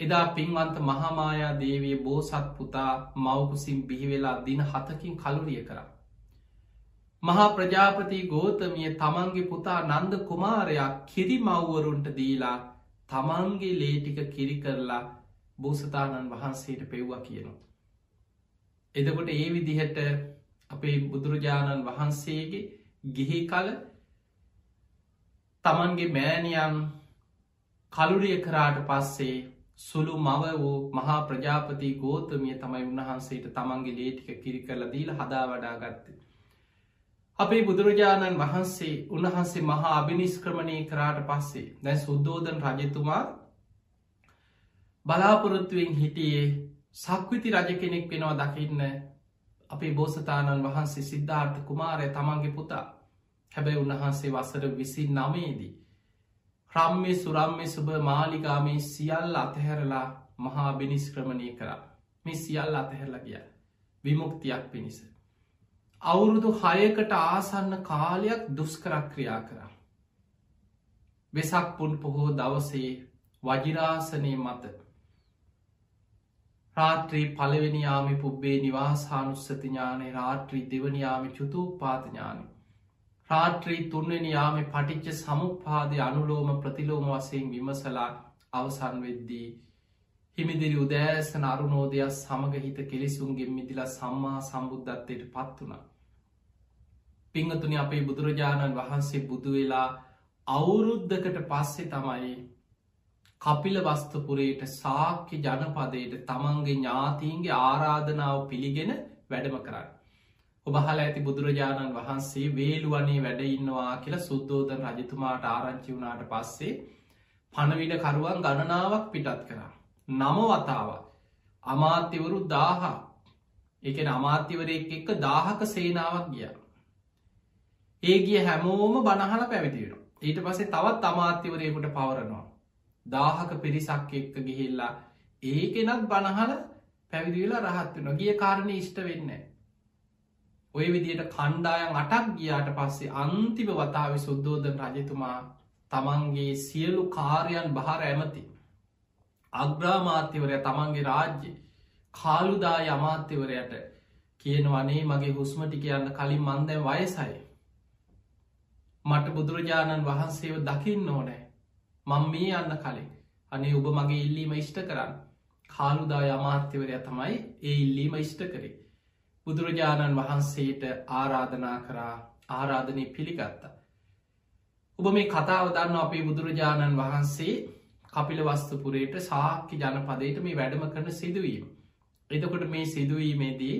එදා පින්වන්ත මහාමායා දේවයේ බෝසත් පුතා මවකුසින් බිහිවෙලා දින හතකින් කලුරිය කරා. මහා ප්‍රජාපති ගෝතමිය තමන්ගේ පුතා නන්ද කුමාරයක් කිරි මව්වරුන්ට දීලා තමන්ගේ ලේටික කිරි කරලා බෝසතාණන් වහන්සේට පෙව්වා කියනවා. එදකොට ඒ විදිහට අපේ බුදුරජාණන් වහන්සේගේ ගිහි කල තමන්ගේ මෑනියන් කලුරිය කරාට පස්සේ සුළු මව වූ මහා ප්‍රජාපති ගෝතමිය තමයි උන්වහන්සේට තමන්ගේ ලේටික කිරි කරලා දීල හදා වඩා ගත්ත. අපේ බුදුරජාණන් වහන්සේ උන්වහන්සේ මහා අභිනිස්ක්‍රමණය කරාට පස්සේ දැන් සුද්දෝදන් රජතුමා බලාපොරොත්තුවෙන් හිටියේ සක්විති රජ කෙනෙක් වෙනවා දකින්න අපේ බෝසතාණන් වහන්සේ සිද්ධාර්ථ කුමාරය තමන්ගේ පුතා හැබැයි උන්වහන්සේ වසර විසි නමේදී. ක්‍රම්මේ සුරම්මය සුභ මාලිගාමේ සියල් අතහැරලා මහා බිනිස්ක්‍රමණය කරා මේ සියල් අතහැරලා ගිය විමුක්තියක් පිණිස. අවුරුදු හයකට ආසන්න කාලයක් දුස්කරක්‍රියා කරා. වෙසක් පුන් පොහෝ දවසේ වජිරාසනය මත රාත්‍රී පලවෙනියාමි පුබ්බේ නිවාසානුස්සති ඥානේ රාත්‍රී දෙවනියාමි චුතුපාතඥානි. රාත්‍රී තුන්වෙනි යාම පටිච්ච සමුපාදය අනුලෝම ප්‍රතිලෝම වසයෙන් විමසලා අවසන් වෙද්දී. හිමිදිරි උදෑසන අරුණෝදයක් සමග හිත කෙලෙසුන්ගේ මිදිලා සම්මා සම්බුද්ධත්වයට පත් වුණ. පිංහතුනි අපේ බුදුරජාණන් වහන්සේ බුදුවෙලා අවුරුද්ධකට පස්සේ තමයි කපිල වස්තුපුරයට සාක්‍ය ජනපදයට තමන්ගේ ඥාතීන්ගේ ආරාධනාව පිළිගෙන වැඩම කරන්න. ඔබහල ඇති බුදුරජාණන් වහන්සේ වේළුවනේ වැඩඉන්නවා කියලා සුද්දෝදන රජතුමාට ආරංචි වුණාට පස්සේ පණවිඩ කරුවන් ගණනාවක් පිටත් කරා. නම වතාව අමාත්‍යවරු දාහ එක අමාත්‍යවරයෙක් එක්ක දාහක සේනාවක් ගිය. ඒ ගිය හැමෝම බණහල පැවිතිවෙන. ඊට පසේ තවත් අමාත්‍යවරයකුට පවරනවා. දාහක පිරිසක් එක්ක ගිහිල්ලා ඒකෙනත් බණහල පැවිදිවෙලා රහත් වෙන ගිය කාරණය ඉෂ්ට වෙන්න. ඔය විදියට කණ්ඩායන් අටක් ගියාට පස්සේ අන්තිම වතාව සුද්දෝදන රජතුමා තමන්ගේ සියලු කාරයන් බහර ඇමති. අග්‍රාමාත්‍යවරය තමන්ගේ රාජ්‍ය කාලුදාය අමාත්‍යවරයට කියනවනේ මගේ හුස්මටි කියන්න කලින් මන්දැ වයසයි. මට බුදුරජාණන් වහන්සේව දකින්න ඕනෑ මං මේ යන්න කලින් අනේ ඔබ මගේ ඉල්ලීම ඉෂ්ට කරන්න කාලුදාය අමාත්‍යවරය තමයි ඒ ඉල්ලීම ඉෂ්ට කරේ. බුදුරජාණන් වහන්සේට ආරාධනා කරා ආරාධනය පිළිගත්තා. ඔබ මේ කතාව දන්න අපේ බුදුරජාණන් වහන්සේ කපිල වස්තුපුරයට සාක්‍ය ජනපදයට මේ වැඩම කරන සිදුවීම. එතකොට මේ සිදුවීමේදී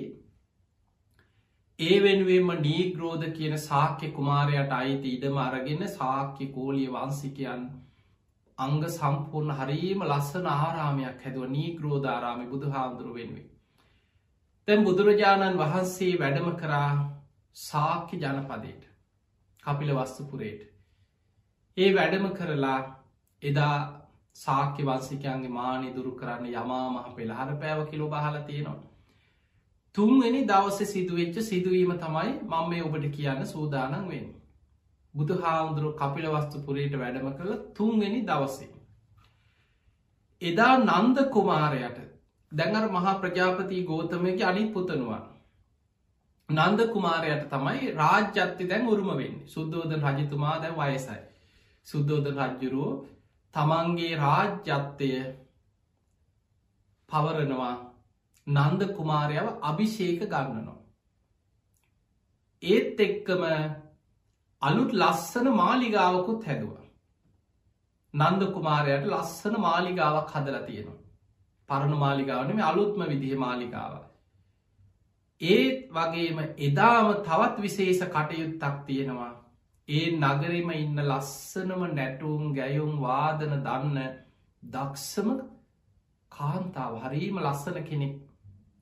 ඒ වෙනුවෙන්ම නීග්‍රෝධ කියන සාක්‍ය කුමාරයට අයිති ඉඩම අරගෙන සාක්‍ය කෝලිය වන්සිකයන් අංග සම්පූර්ණ හරීම ලස්සන ආරාමයක් හැදුව නීග්‍රෝධාරාමි බුදු හාමුදුරුව වෙන්වේ. තැම් බුදුරජාණන් වහන්සේ වැඩම කරා සාක්‍ය ජනපදයට කපිල වස්තුපුරේට. ඒ වැඩම කරලා එදා සාක්‍ය වන්සිකයන්ගේ මානි දුරු කරන්න යමා මහ පෙළහර පෑව කිලෝ බහල තියෙනවා. තුන්වෙනි දවස සිදුවෙච්ච සිදුවීම තමයි මං මේ ඔබට කියන්න සූදානන් වෙන්න. බුදු හාමුදුරුව කපිල වස්තුපුරයට වැඩම කළ තුන්වෙනි දවසේ. එදා නන්ද කුමාරයට දැඟර මහා ප්‍රජාපති ගෝතමයක අනිත් පුතනුවන්. නන්ද කුමාරයට තමයි රාජ්‍යත්ති දැන් උරුම වෙන්න සුද්දෝදන රජතුමා දැ වයසයි. සුද්දෝදන රජ්ජුරුවෝ තමන්ගේ රාජ්‍යත්තය පවරනවා නන්ද කුමාරයාව අභිෂේක ගන්නනවා. ඒත් එක්කම අලුත් ලස්සන මාලිගාවකුත් හැදුව. නන්ද කුමාරයට ලස්සන මාලිගාවක් හදලා තියෙනවා. පරණු මාලිගාවනම අලුත්ම විදිහ මාලිගාව. ඒත් වගේම එදාම තවත් විශේෂ කටයුත්තක් තියෙනවා. ඒ නගරම ඉන්න ලස්සනම නැටුම් ගැයුම් වාදන දන්න දක්ෂම කාන්තාව. හරීම ලස්සන කෙනෙක්.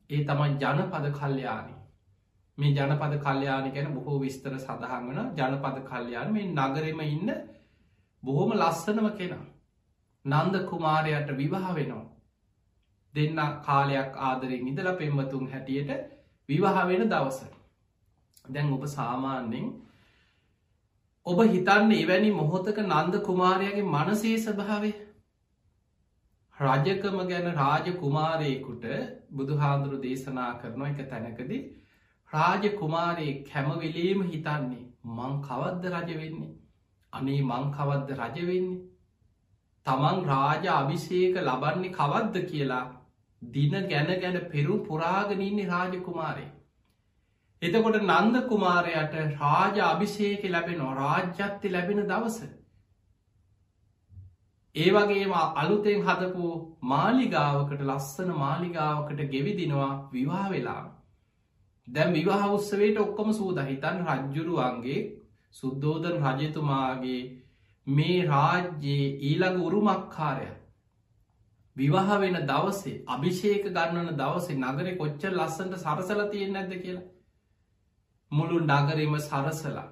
ඒ තමයි ජනපද කල්්‍යයානි මේ ජනපද කල්්‍යයාන ගැන බොහෝ විස්තර සඳහන් වන ජනපද කල්්‍යයාන මේ නගරම ඉන්න බොහොම ලස්සනම කෙනා. නන්ද කුමාරයට විවාහ වෙනවා. දෙන්න කාලයක් ආදරෙන් ඉදල පෙම්වතුන් හැටියට විවාහ වෙන දවස. දැන් ඔබ සාමාන්‍යෙන් ඔබ හිතන්න එවැනි මොහොතක නන්ද කුමාරයාගේ මනසේ ස්භාවේ රජකම ගැන රාජ කුමාරයෙකුට බුදු හාදුරු දේශනා කරනවා එක තැනකදී රාජ කුමාරයේ කැමවෙලේම හිතන්නේ මං කවද්ද රජ වෙන්නේ? අනේ මං කවද්ද රජ වෙන්නේ? තමන් රාජ අභිෂේක ලබන්නේ කවද්ද කියලා දින ගැන ගැන පෙරු පුරාගනන්නේ රාජ කුමාරය එතකොට නන්ද කුමාරයට රාජ අභිෂේක ලැබෙනවා රාජ්‍යත්ති ලැබෙන දවස. ඒ වගේම අලුතෙන් හදපු මාලිගාවකට ලස්සන මාලිගාවකට ගෙවිදිනවා විවාහ වෙලා. දැම් විවාහ උත්සවයට ඔක්කොම සූද හිතන් රජ්ජුරුවන්ගේ සුද්දෝදන රජතුමාගේ මේ රාජ්‍යයේ ඊළඟ උරුමක්කාරය. විවාහ වෙන දවසේ අභිෂේක ගන්නන දවසේ නගර කොච්චර ලස්සන්ට සරසල තියෙන් නැද කියලා. මුළු නගරම සරසලා.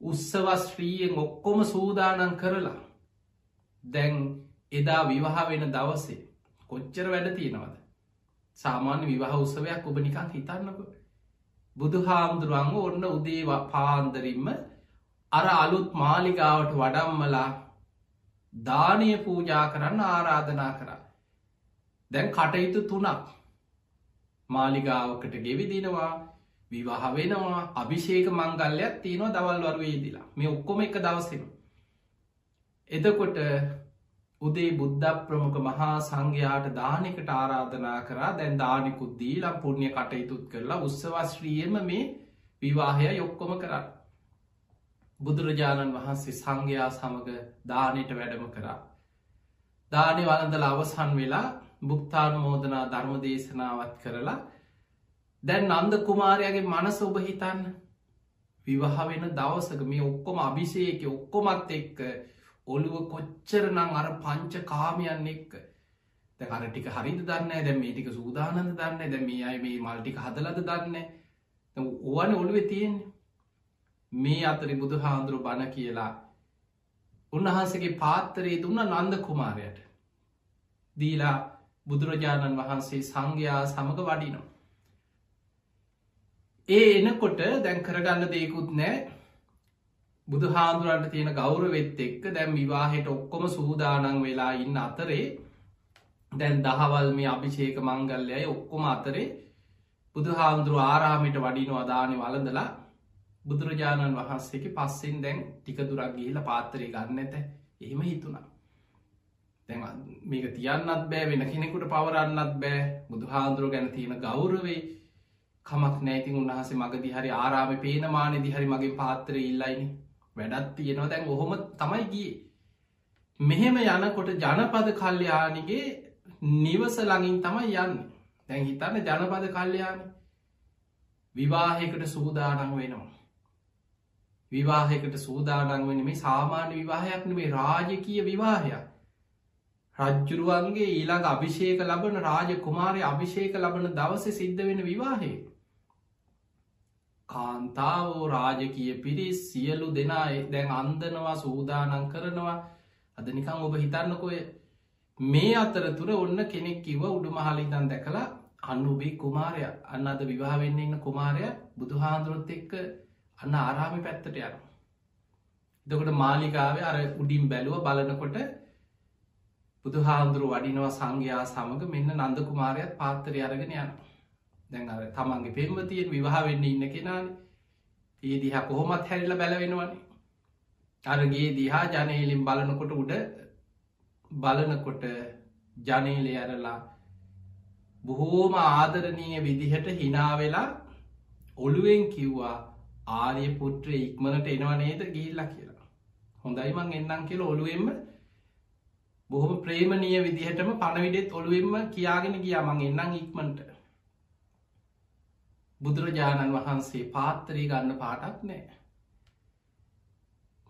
උත්සවස්ශ්‍රීයෙන් ඔක්කොම සූදානන් කරලා. දැන් එදා විවාහ වෙන දවසේ කොච්චර වැඩ තියෙනවද? සාමාන්‍ය විවාහ උත්සවයක් ඔබ නිකං හිතන්නක. බුදු හාමුදුරුවන්ග ඔන්න උදේවා පාන්දරින්ම අර අලුත් මාලිගාවට වඩම්මලා දානය පූජා කරන්න ආරාධනා කරා. දැන් කටයුතු තුනක්. මාලිගාවකට ගෙවිදිනවා. විවාහ වෙනවා අභිෂේක මංගල්ලයක් තියෙනවා දවල් වරුවේදිලා මේ ඔක්කොම එක දවසෙන එදකොට උදේ බුද්ධ ප්‍රමුඛ මහා සංඝයාට දානකට ආරාධනා කරා දැන් දානෙකුත් දීලා පුුණ්්‍ය කටයුතුත් කරලා උත්සවශ්‍රියම මේ විවාහය යොක්කොම කරා. බුදුරජාණන් වහන්සේ සංඝයා සමඟ දානයට වැඩම කරා. දානය වලඳල අවසන් වෙලා බුක්තාන මෝදනා ධර්ම දේශනාවත් කරලා දැන් නන්ද කුමාරයාගේ මනස ඔබ හිතන්න. විවාහ වෙන දවසක මේ ඔක්කොම අභිෂයක ඔක්කොමත් එක්ක ඔළුව කොච්චරනං අර පංච කාමයන් එක්ක දැකර ටික හරිද දන්න දැ මේ ටික සූදානද දන්න දැ මේ අයි මේ මල්ටික හදලද දන්න ඕවන ඔළුව තියෙන්නේ. මේ අතරි බුදු හාන්දුරු බණ කියලා උන්වහන්සගේ පාත්තරයේ දුන්න නන්ද කුමාරයට දීලා බුදුරජාණන් වහන්සේ සංඝයා සමඟ වඩිනවා. ඒ එනකොට දැන් කරගන්න දෙයකුත් නෑ බුදු හාදුරන්ට තියෙන ගෞරවෙත් එක්ක දැම් විවාහෙට ඔක්කොම සූදානන් වෙලා ඉන්න අතරේ දැන් දහවල් මේ අභිෂේක මංගල්ලයයි ඔක්කොම අතරේ බුදු හාමුදුරු ආරාමිට වඩිනු අදානය වලඳලා බුදුරජාණන් වහන්සේක පස්සෙන් දැන් ටික දුරක් ගිහිල පාත්තරය ගන්න ඇත. එහෙම හිතුණා. දැ මේක තියන්නත් බෑ වෙන කෙනෙකුට පවරන්නත් බෑ. බුදු හාන්දුරුව ගැන තියෙන ගෞරවේ කමක් නෑතින් උන්හසේ මගදි හරි ආරාම පේනමානෙ දිහරි මගේ පාත්‍රය ඉල්ලයිනේ. වැඩත් තියෙනවා. දැන් ඔහොම තමයි ගිය. මෙහෙම යනකොට ජනපද කල්්‍යයානිගේ නිවස ළඟින් තමයි යන්න. දැන් හිතන්න ජනපද කල්්‍යයාන විවාහයකට සූදානං වෙනවා. විවාහයකට සූදානං වෙන මේ සාමාන්‍ය විවාහයක් නෙමේ රාජකීය විවාහයක්. රජ්ජුරුවන්ගේ ඊළඟ අභිෂේක ලබන රාජ කුමාරය අභිෂේක ලබන දවස සිද්ධ වෙන විවාහය. කාන්තාවෝ රාජකිය පිරිස් සියලු දෙනා දැන් අන්දනවා සූදානන් කරනවා. අද නිකං ඔබ හිතන්නකොය මේ අතරතුර ඔන්න කෙනෙක් කිව උඩු මහලිතන් දැකලා අන්නුබේ කුමාරය අන්න අද විවාහවෙන්න ඉන්න කුමාරය බුදුහාන්දුරොත් එක්ක අන්න ආරාමි පැත්තට යන දකට මාලිකාව අර උඩින් බැලුව බලනකොට බුදුහාන්දුරු වඩිනවා සංඝයා සමඟ මෙන්න නන්ද කුමාරයත් පාත්තරය අරගෙන යනවා. දැන් අර තමන්ගේ පෙම්වතියෙන් විවාහ වෙන්න ඉන්න කෙනාන. ඒ දිහා කොහොමත් හැරිල බැලවෙනවනේ. අරගේ දිහා ජනේලින් බලනකොට උඩ බලනකොට ජනේලය ඇරලා බොහෝම ආදරණීය විදිහට හිනාවෙලා ඔළුවෙන් කිව්වා ආරය පුට්‍ර ඉක්මනට එනවා නේද? ගිල්ලා කියලා. හොඳයි මං එන්නම් කියල ඔළුවෙන්ම බොහොම ප්‍රේමණීය විදිහටම පණවිඩෙත් ඔළුවෙන්ම කියාගෙන ගියා. මං එන්නම් ඉක්මට බුදුරජාණන් වහන්සේ පාත්තරී ගන්න පාටක් නෑ.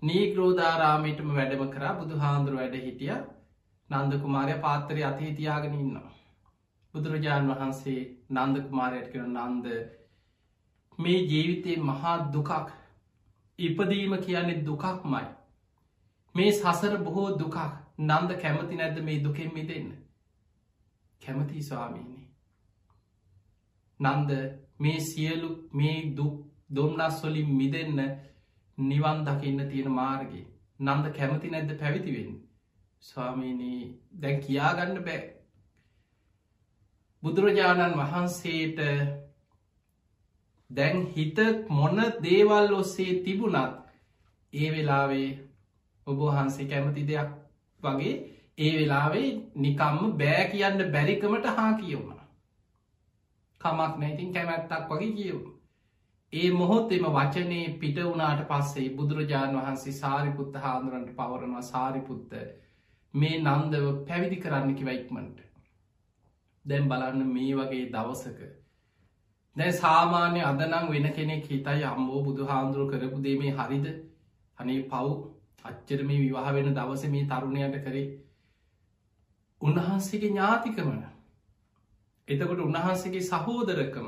නීග්‍රෝධාරාමයටම වැඩම කරා බුදු හාන්දුරු වැඩ හිටිය නන්දකුමාරය පාත්තරය අතේ තියාගෙන ඉන්නවා. බුදුරජාණන් වහන්සේ නන්දකුමාරයට කර නන්ද මේ ජීවිතයේ මහා දුකක් ඉපදීම කියන්නේ දුකක් මයි. මේ සසර බොහෝ දුකක් නන්ද කැමති නැද්ද මේ දුකෙන් මිදන්න. කැමති ස්වාමීනි. නන්ද මේ සියලු මේ දුක් දොම්නස් වලින් මිදන්න නිවන් දකින්න තියෙන මාර්ගේ නන්ද කැමති නැද්ද පැවිතිවෙන් ස්වාමීනී දැන් කියාගන්න බෑ. බුදුරජාණන් වහන්සේට දැන් හිත මොන දේවල් ඔස්සේ තිබුණත් ඒ වෙලාවේ ඔබහන්සේ කැමති දෙයක් වගේ ඒ වෙලාවේ නිකම්ම බෑ කියන්න බැරිකමට හා කියවුණ. කමක් නැතින් කැමැත්තක් වගේ කියවුණ ඒ මොහොත් එම වචනයේ පිට වුණාට පස්සේ බුදුරජාණන් වහන්සේ සාරිපුත්ත හාදුරන්ට පවරනවා සාරිපුත්ත මේ නන්දව පැවිදි කරන්න කිවයික්මට දැම් බලන්න මේ වගේ දවසක. දැ සාමාන්‍ය අදනම් වෙන කෙනෙක් හිතයි අම්බෝ බුදු හාන්දුරු කරපු දේ මේ හරිද? අනේ පව් අච්චර මේ විවාහ වෙන දවස මේ තරුණයට කරේ. උන්වහන්සේගේ ඥාතිකමන එතකොට උන්වහන්සේගේ සහෝදරකම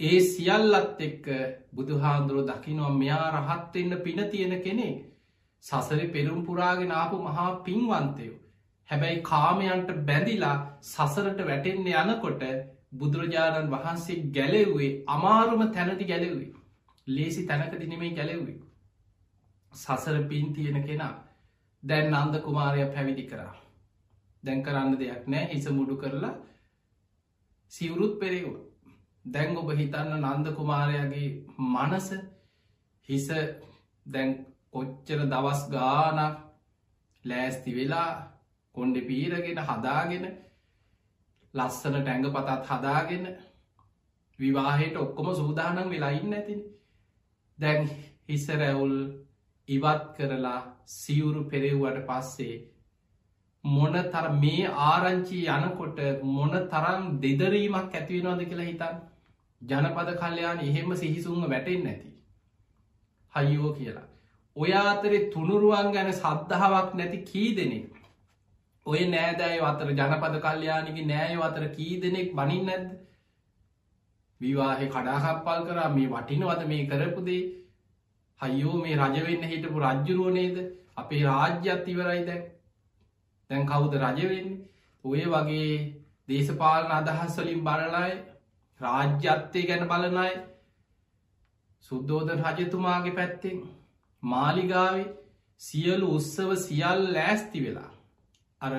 ඒ සියල්ලත් එක්ක බුදුහාන්දුරුව දකිනවා මෙයා රහත්වෙන්න පින තියෙන කෙනෙක්. සසරි පෙරුම් පුරාගෙන ආපු මහා පින්වන්තයෝ. හැබැයි කාමයන්ට බැඳිලා සසරට වැටෙන්න යනකොට බුදුරජාණන් වහන්සේ ගැලෙව්වේ අමාරුම තැනති ගැලෙවේ ලේසි තැනක දිනෙමේ ගැලෙවේ සසර පින් තියෙන කෙනා. දැන් අන්ද කුමාරය පැවිදි කරා. දැන් කරන්න දෙයක් නෑ. හිස මුඩු කරලා සිවුරුත් පෙරේවා දැන් ඔබ හිතන්න නන්ද කුමාරයාගේ මනස හිස දැන් කොච්චර දවස් ගානක් ලෑස්ති වෙලා කොන්්ඩෙ පීරගෙන හදාගෙන ලස්සන ටැඟ පතත් හදාගෙන විවාහයට ඔක්කොම සූදානම් වෙලාඉන්න ඇතින් දැන් හිස රැවුල් ඉවත් කරලා සිවුරු පෙරෙව්වට පස්සේ මොන තර මේ ආරංචි යනකොට මොන තරම් දෙදරීමක් ඇතිවෙනවාද කියලා හිතන් ජනපද කල්්‍යයාන එහෙම සිහිසුන්ව වැටෙන් නැති. හයිෝ කියලා. ඔය අතරෙ තුනුරුවන් ගැන සද්ධාවක් නැති කී දෙනෙක්. ඔය නෑදෑය අතර ජනපද කල්්‍යයානගේ නෑය අතර කී දෙනෙක් බනින් නැද්ද. විවාහෙ කඩාහප්පල් කරා මේ වටිනවද මේ කරපුදේ හයෝ මේ රජවෙන්න හිටපු රජ්ජුරුවනේද අපේ රාජ්‍යත් ඉවරයි දැන් දැන් කවුද රජවෙන්නේ ඔය වගේ දේශපාලන අදහස්වලින් බලලායි රාජ්‍යත්තය ගැන බලනයි සුද්දෝධන රජතුමාගේ පැත්තෙන් මාලිගාවේ සියලු උත්සව සියල් ලෑස්ති වෙලා අර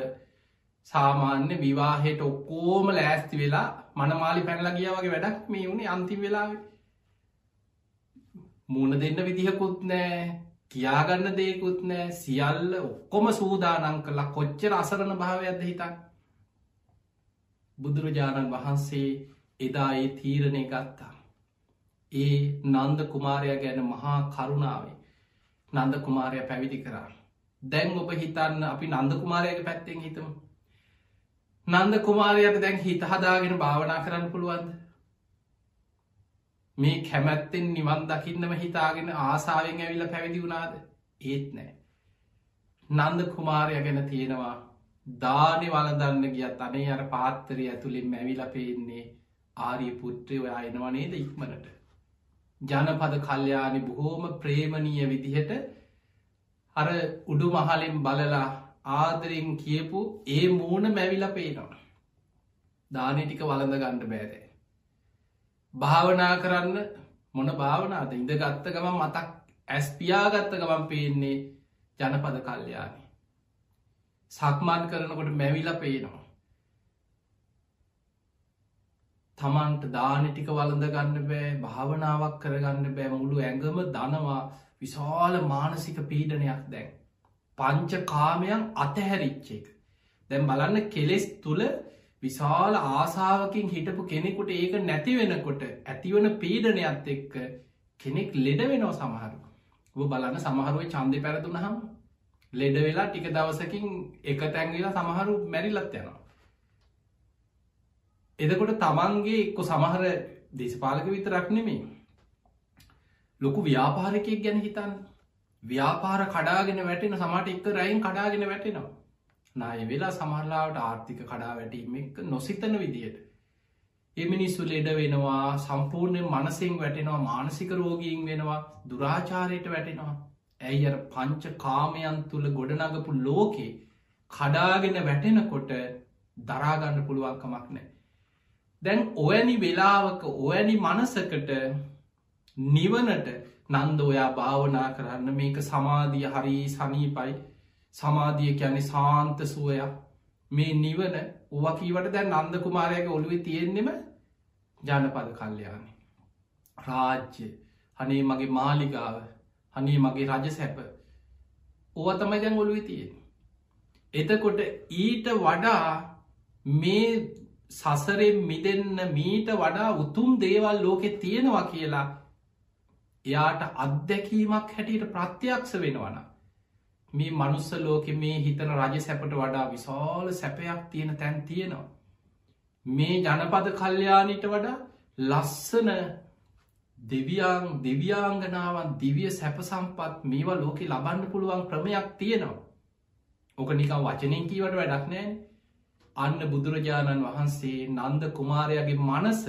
සාමාන්‍ය විවාහයට ඔක්කෝම ලෑස්ති වෙලා මනමාලි පැනල ගිය වගේ වැඩක් මේ වුණේ අන්තිම වෙලාව. මුණ දෙන්න විදිහකුත් නෑ. කියාගන්න දෙයකුත් නෑ සියල්ල ඔක්කොම සූදානං කලා කොච්චර අසරණ භාවයක්ද හිතන් බුදුරජාණන් වහන්සේ එදා ඒ තීරණය ගත්තා. ඒ නන්ද කුමාරය ගැන මහා කරුණාවේ නන්ද කුමාරය පැවිදි කරා. දැන් ඔබ හිතන්න අපි නන්ද කුමාරයක පැත්තෙන් හිතම. නන්ද කුමාරයට දැන් හිත හදාගෙන භාවනා කරන්න පුළුවන්ද. මේ කැමැත්තෙන් නිවන් දකින්නම හිතාගෙන ආසාාවෙන් ඇවිල්ල පැවිදි වුණාද ඒත් නෑ. නන්ද කුමාරය ගැන තියෙනවා දානෙ වලදන්න ගියත් අනේ අර පාත්තරය ඇතුළින් මැවිල පේන්නේ ආරී පුත්‍රය ඔයා එනවනේද ඉක්මනට. ජනපද කල්්‍යයානි බොහෝම ප්‍රේමණීය විදිහට අර උඩු මහලෙන් බලලා ආදරෙන් කියපු ඒ මූුණ මැවිල පේනවා. දානය ටික වලඳ ගණ්ඩ බෑදේ. භාවනා කරන්න මොන භාවනාද ඉඳ ගත්ත ගමන් මතක් ඇස්පියාගත්ත ගමන් පේන්නේ ජනපද කල්්‍යයානි. සක්මාන් කරනකොට මැවිල පේනවා. තමන්ට දාන ටික වලඳ ගන්න බෑ භාවනාවක් කරගන්න බෑ මුළු ඇඟම දනවා විශාල මානසික පීඩනයක් දැන්. පංච කාමයන් අතහැරිච්චෙක්. දැම් බලන්න කෙලෙස් තුළ විශාල ආසාාවකින් හිටපු කෙනෙකුට ඒක නැති වෙනකොට ඇතිවන පීඩනයක්ත් එක්ක කෙනෙක් ලෙඩ වෙනෝ සමහරු. ඔ බලන්න සමහරුව චන්දය පැරතුන හම් ලෙඩ වෙලා ටික දවසකින් එක තැන්ගලා සමහරු මැරිලත් යනවා. එදකොට තමන්ගේ එක්කො සමහර දේශපාලක විතරක් නෙමේ ලොකු ව්‍යාපාරකයක් ගැන හිතන් ව්‍යාපාර කඩාගෙන වැටෙන සමට එක්ක රයින් කඩාගෙන වැටෙනවා නාය වෙලා සමහරලාවට ආර්ථික කඩා වැටීම එක නොසිතන විදියට. එමිනිස්සු ලෙඩ වෙනවා සම්පූර්ණය මනසිෙන් වැටෙනවා මානසික රෝගීන් වෙනවා දුරාචාරයට වැටෙනවා. ඇයි අර පංච කාමයන් තුළ ගොඩනගපු ලෝකේ කඩාගෙන වැටෙනකොට දරාගන්න පුළුවන්කමක් නෑ දැන් ඔයනි වෙලාවක ඔයනි මනසකට නිවනට නන්ද ඔයා භාවනා කරන්න මේක සමාධිය හරි සනීපයි. සමාධිය කියන්නේ සාන්ත සුවයක්. මේ නිවන ඕවකීවට දැන් නන්ද කුමාරයගේ ඔළුවේ තියෙන්නෙම ජනපද කල්්‍යයානි රාජ්‍ය. හනේ මගේ මාලිගාව. හනේ මගේ රජ සැප. ඕව තමයි දැන් ඔළුවේ තියෙන එතකොට ඊට වඩා මේ සසරෙන් මිදන්න මීට වඩා උතුම් දේවල් ලෝකෙ තියෙනවා කියලා එයාට අත්දැකීමක් හැටියට ප්‍රත්‍යයක්ෂ වෙනවන මේ මනුස්ස ලෝකෙ මේ හිතන රජ සැපට වඩා විශාල සැපයක් තියෙන තැන් තියෙනවා. මේ ජනපද කල්්‍යයානිට වඩා ලස්සන දෙවියන් දෙවියාංගනාවන් දිවිය සැප සම්පත් මේවා ලෝකෙ ලබන්න පුළුවන් ක්‍රමයක් තියෙනවා. ඕක නිකම් වචනෙන් කීවට වැඩක් නෑ අන්න බුදුරජාණන් වහන්සේ නන්ද කුමාරයාගේ මනස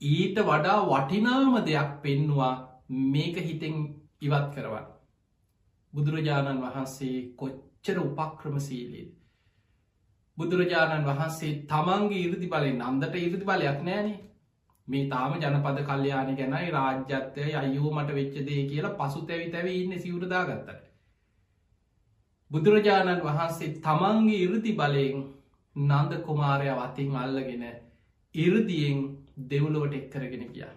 ඊට වඩා වටිනාම දෙයක් පෙන්නවා මේක හිතෙන් ඉවත් කරවන්න. බුදුරජාණන් වහන්සේ කොච්චර උපක්‍රමසීලී. බුදුරජාණන් වහන්සේ තමන්ගේ ඉරදි බලෙන් නන්දට ඉරදි බලයක් නෑනේ මේ තාම ජනපද කල්්‍යයාන ගැනයි රාජ්‍යත්වය අයෝ මට වෙච්චදේ කියලා පසු තැවි තැව ඉන්න සිවරදාගත්තට. බුදුරජාණන් වහන්සේ තමන්ගේ ඉරදි බලයෙන් නන්ද කුමාරය වතින් අල්ලගෙන ඉරදියෙන් දෙව්ලෝට එක් කරගෙන ගිය.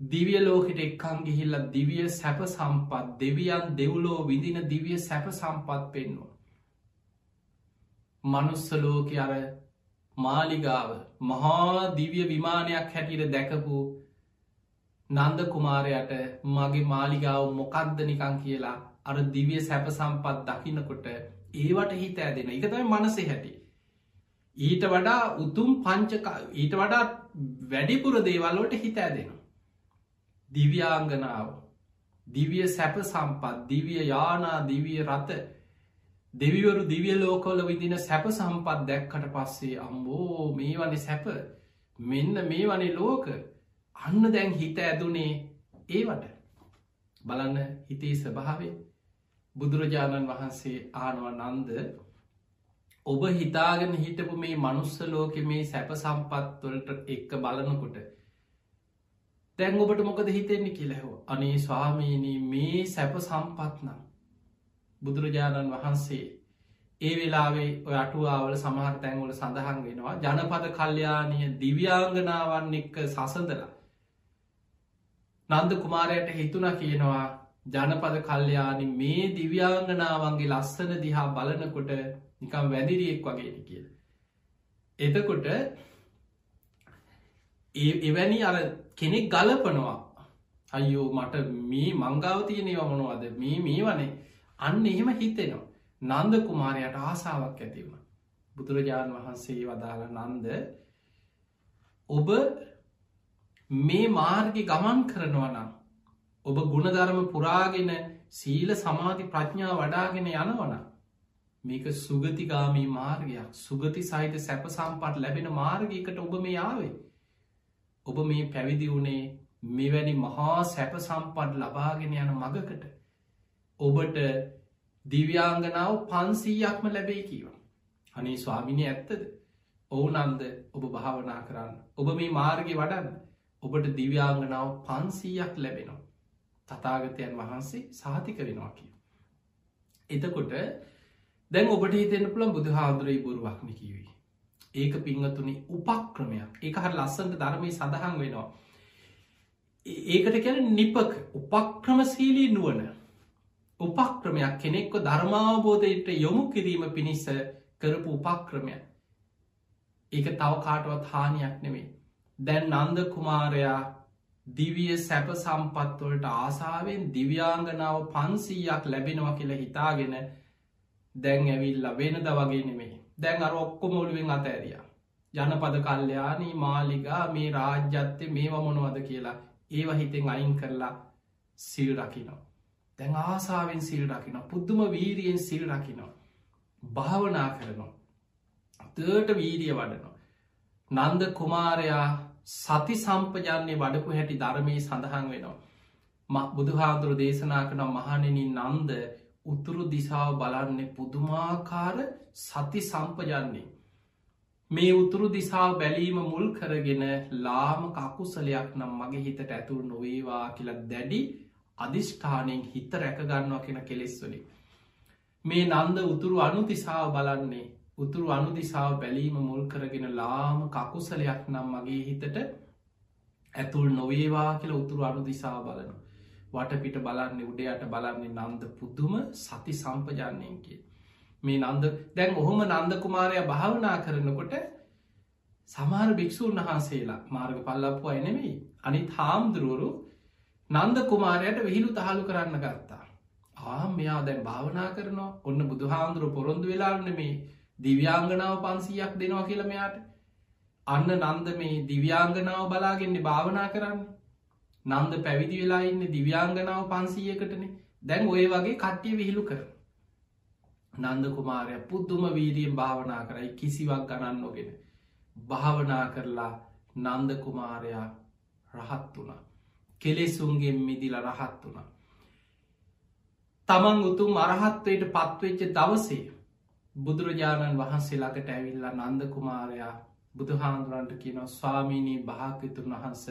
දිවිය ලෝකට එක්කන් ගිහිල්ල දිවිය සැප සම්පත් දෙවියන් දෙව්ලෝ විදින දිවිය සැප සම්පත් පෙන්වා. මනුස්සලෝක අර මාලිගාව මහා දිවිය විමානයක් හැටියට දැකපු නන්ද කුමාරයට මගේ මාලිගාව මොකක්ද නිකං කියලා අර දිවිය සැප සම්පත් දකිනකොට ඒවට හිත ඇදෙන. එක තමයි මනසේ හැටි. ඊට වඩා උතුම් පංචක ඊට වඩා වැඩිපුර දේවල්ලෝට හිත ඇදෙන දිව්‍යාංගනාව දිවිය සැප සම්පත් දිවිය යානා දිවිය රත දෙවිවරු දිවිය ලෝකෝල විදින සැප සම්පත් දැක්කට පස්සේ අම්බෝ මේ වනි සැප මෙන්න මේ වනේ ලෝක අන්න දැන් හිත ඇදුනේ ඒවට. බලන්න හිතේ ස්වභාවේ බුදුරජාණන් වහන්සේ ආනුව නන්ද ඔබ හිතාගෙන හිටපු මේ මනුස්ස ලෝක මේ සැප සම්පත්වලට එක්ක බලනකොට තැන් ඔබට මොකද හිතෙන්නේ කියලැහෝ අනේ ස්වාමීනී මේ සැප සම්පත්නම් බුදුරජාණන් වහන්සේ ඒ වෙලාවේ ඔය අටුවාවල සමහර තැන්වල සඳහන් වෙනවා ජනපද කල්්‍යයානය දිව්‍යාංගනාවන් එක්ක සසඳලා නන්ද කුමාරයට හිතුන කියනවා ජනපද කල්්‍යයානි මේ දිව්‍යාංගනාවන්ගේ ලස්සන දිහා බලනකොට නිකම් වැදිරියෙක් වගේනි කියල. එතකොට එවැනි අර කෙනෙක් ගලපනවා. අයෝ මට මේ මංගාවතියනව මොනවද? මේ මේ වනේ අන්න එහෙම හිතෙනවා. නන්ද කුමාරයට ආසාාවක් ඇතිවුණ බුදුරජාණන් වහන්සේ වදාළ නන්ද ඔබ මේ මාර්ගි ගමන් කරනවනම් ඔබ ගුණධර්ම පුරාගෙන සීල සමාධි ප්‍රඥා වඩාගෙන යනවන මේක සුගතිගාමී මාර්ගයක්. සුගති සහිත සැප සම්පට ලැබෙන මාර්ගයකට ඔබ මේ ආවේ. ඔබ මේ පැවිදි වුණේ මෙවැනි මහා සැප සම්පට් ලබාගෙන යන මගකට ඔබට දිව්‍යාංගනාව පන්සීයක්ම ලැබේ කියවා අනේ ස්වාමිනි ඇත්තද? ඔවුනන්ද ඔබ භාවනා කරන්න? ඔබ මේ මාර්ගය වඩන්න? ඔබට දිව්‍යාංගනාව පන්සීයක් ලැබෙනවා. තතාගතයන් වහන්සේ සාති කරනවා කිය. එතකොට දැන් ඔබට හිතෙන පුළන් බුදු හාදුරයි බොරුවක්න කිවී. ඒක පිංහතුනි උපක්‍රමයක්. ඒ හර ලස්සන්ට ධර්මය සඳහන් වෙනවා. ඒකට කැන නිපක උපක්‍රමශීලී නුවන උපක්‍රමයක් කෙනෙක්ව ධර්මාවබෝධයට යොමු කිරීම පිණිස කරපු උපක්‍රමය ඒක තව කාටවත් හානියක් නෙමේ දැන් නන්ද කුමාරයා දිවිය සැප සම්පත්වලට ආසාාවෙන් දිව්‍යාංගනාව පන්සීයක් ලැබෙනවා කියලා හිතාගෙන දැන් ඇවිල්ල වෙනද වගේ නෙමේ දැන් අර ඔක්කොමොළුවෙන් අතඇරිය ජනපද කල්්‍යයානී මාලිගා මේ රාජ්‍යත්තය මේවා මොනවද කියලා ඒව හිතෙන් අයින් කරලා සිල් රකිනවා. දැන් ආසාාවෙන් සිල් රකින පුද්දුම වීරියෙන් සිල් රකිනවා. භාවනා කරනවා. තට වීරිය වඩනවා. නන්ද කුමාරයා සති සම්පජන්නේ වඩපු හැටි ධර්මය සඳහන් වෙනවා. බුදුහාදුරු දේශනා කන මහනෙනින් නන්ද උතුරු දිසාාව බලන්නේ පුදුමාකාර සති සම්පජන්නේ. මේ උතුරු දිසාාව බැලීම මුල් කරගෙන ලාම කකුසලයක් නම් මගේ හිතට ඇතුළ නොවේවා කියලා දැඩි අධිෂ්ඨානයෙන් හිත රැකගන්නවා කියෙන කෙලෙස්වලින්. මේ නන්ද උතුරු අනු දිසාාව බලන්නේ උතුරු අනු දිසාාව බැලීම මුල් කරගෙන ලාම කකුසලයක් නම් මගේ හිතට ඇතුල් නොවේවා කියල උතුරු අනු දිසා බලන. වටපිට බලන්නේ උඩයට බලන්නේ නන්ද පුද්දුම සති සම්පජානයන්ගේ. මේ නන්ද දැන් ඔහොම නන්ද කුමාරය භාවනා කරනකොට සමාර භික්‍ෂූන් වහන්සේලා මාර්ග පල්ලපු අයනෙමෙයි අනිත් හාමුදුරුවරු නන්ද කුමාරයට විහිළු තහලු කරන්න ගත්තා. ආ මෙයා දැන් භාවනා කරනවා ඔන්න බුදු හාමුදුරුව පොරොන්දු වෙලාන්න මේ දිව්‍යාංගනාව පන්සීයක් දෙනවා කියලමයාට අන්න නන්ද මේ දිව්‍යාංගනාව බලාගෙන්නේ භාවනා කරන්න නන්ද පැවිදි වෙලා ඉන්න දිව්‍යාංගනාව පන්සීයකටනේ. දැන් ඔය වගේ කට්ටිය විහිළු කරන. නන්ද කුමාරය පුද්දුම වීරියෙන් භාවනා කරයි කිසිවක් ගණන් නොගෙන. භාවනා කරලා නන්ද කුමාරයා රහත් වුණා. කෙලෙසුන්ගේ මිදිල රහත් වුණා. තමන් උතුම් අරහත්වයට පත්වෙච්ච දවසේ බුදුරජාණන් වහන්සේ ළඟට ඇවිල්ලා නන්ද කුමාරයා බුදුහාන්දුරන්ට කියන ස්වාමීණී භාකතුන් වහන්ස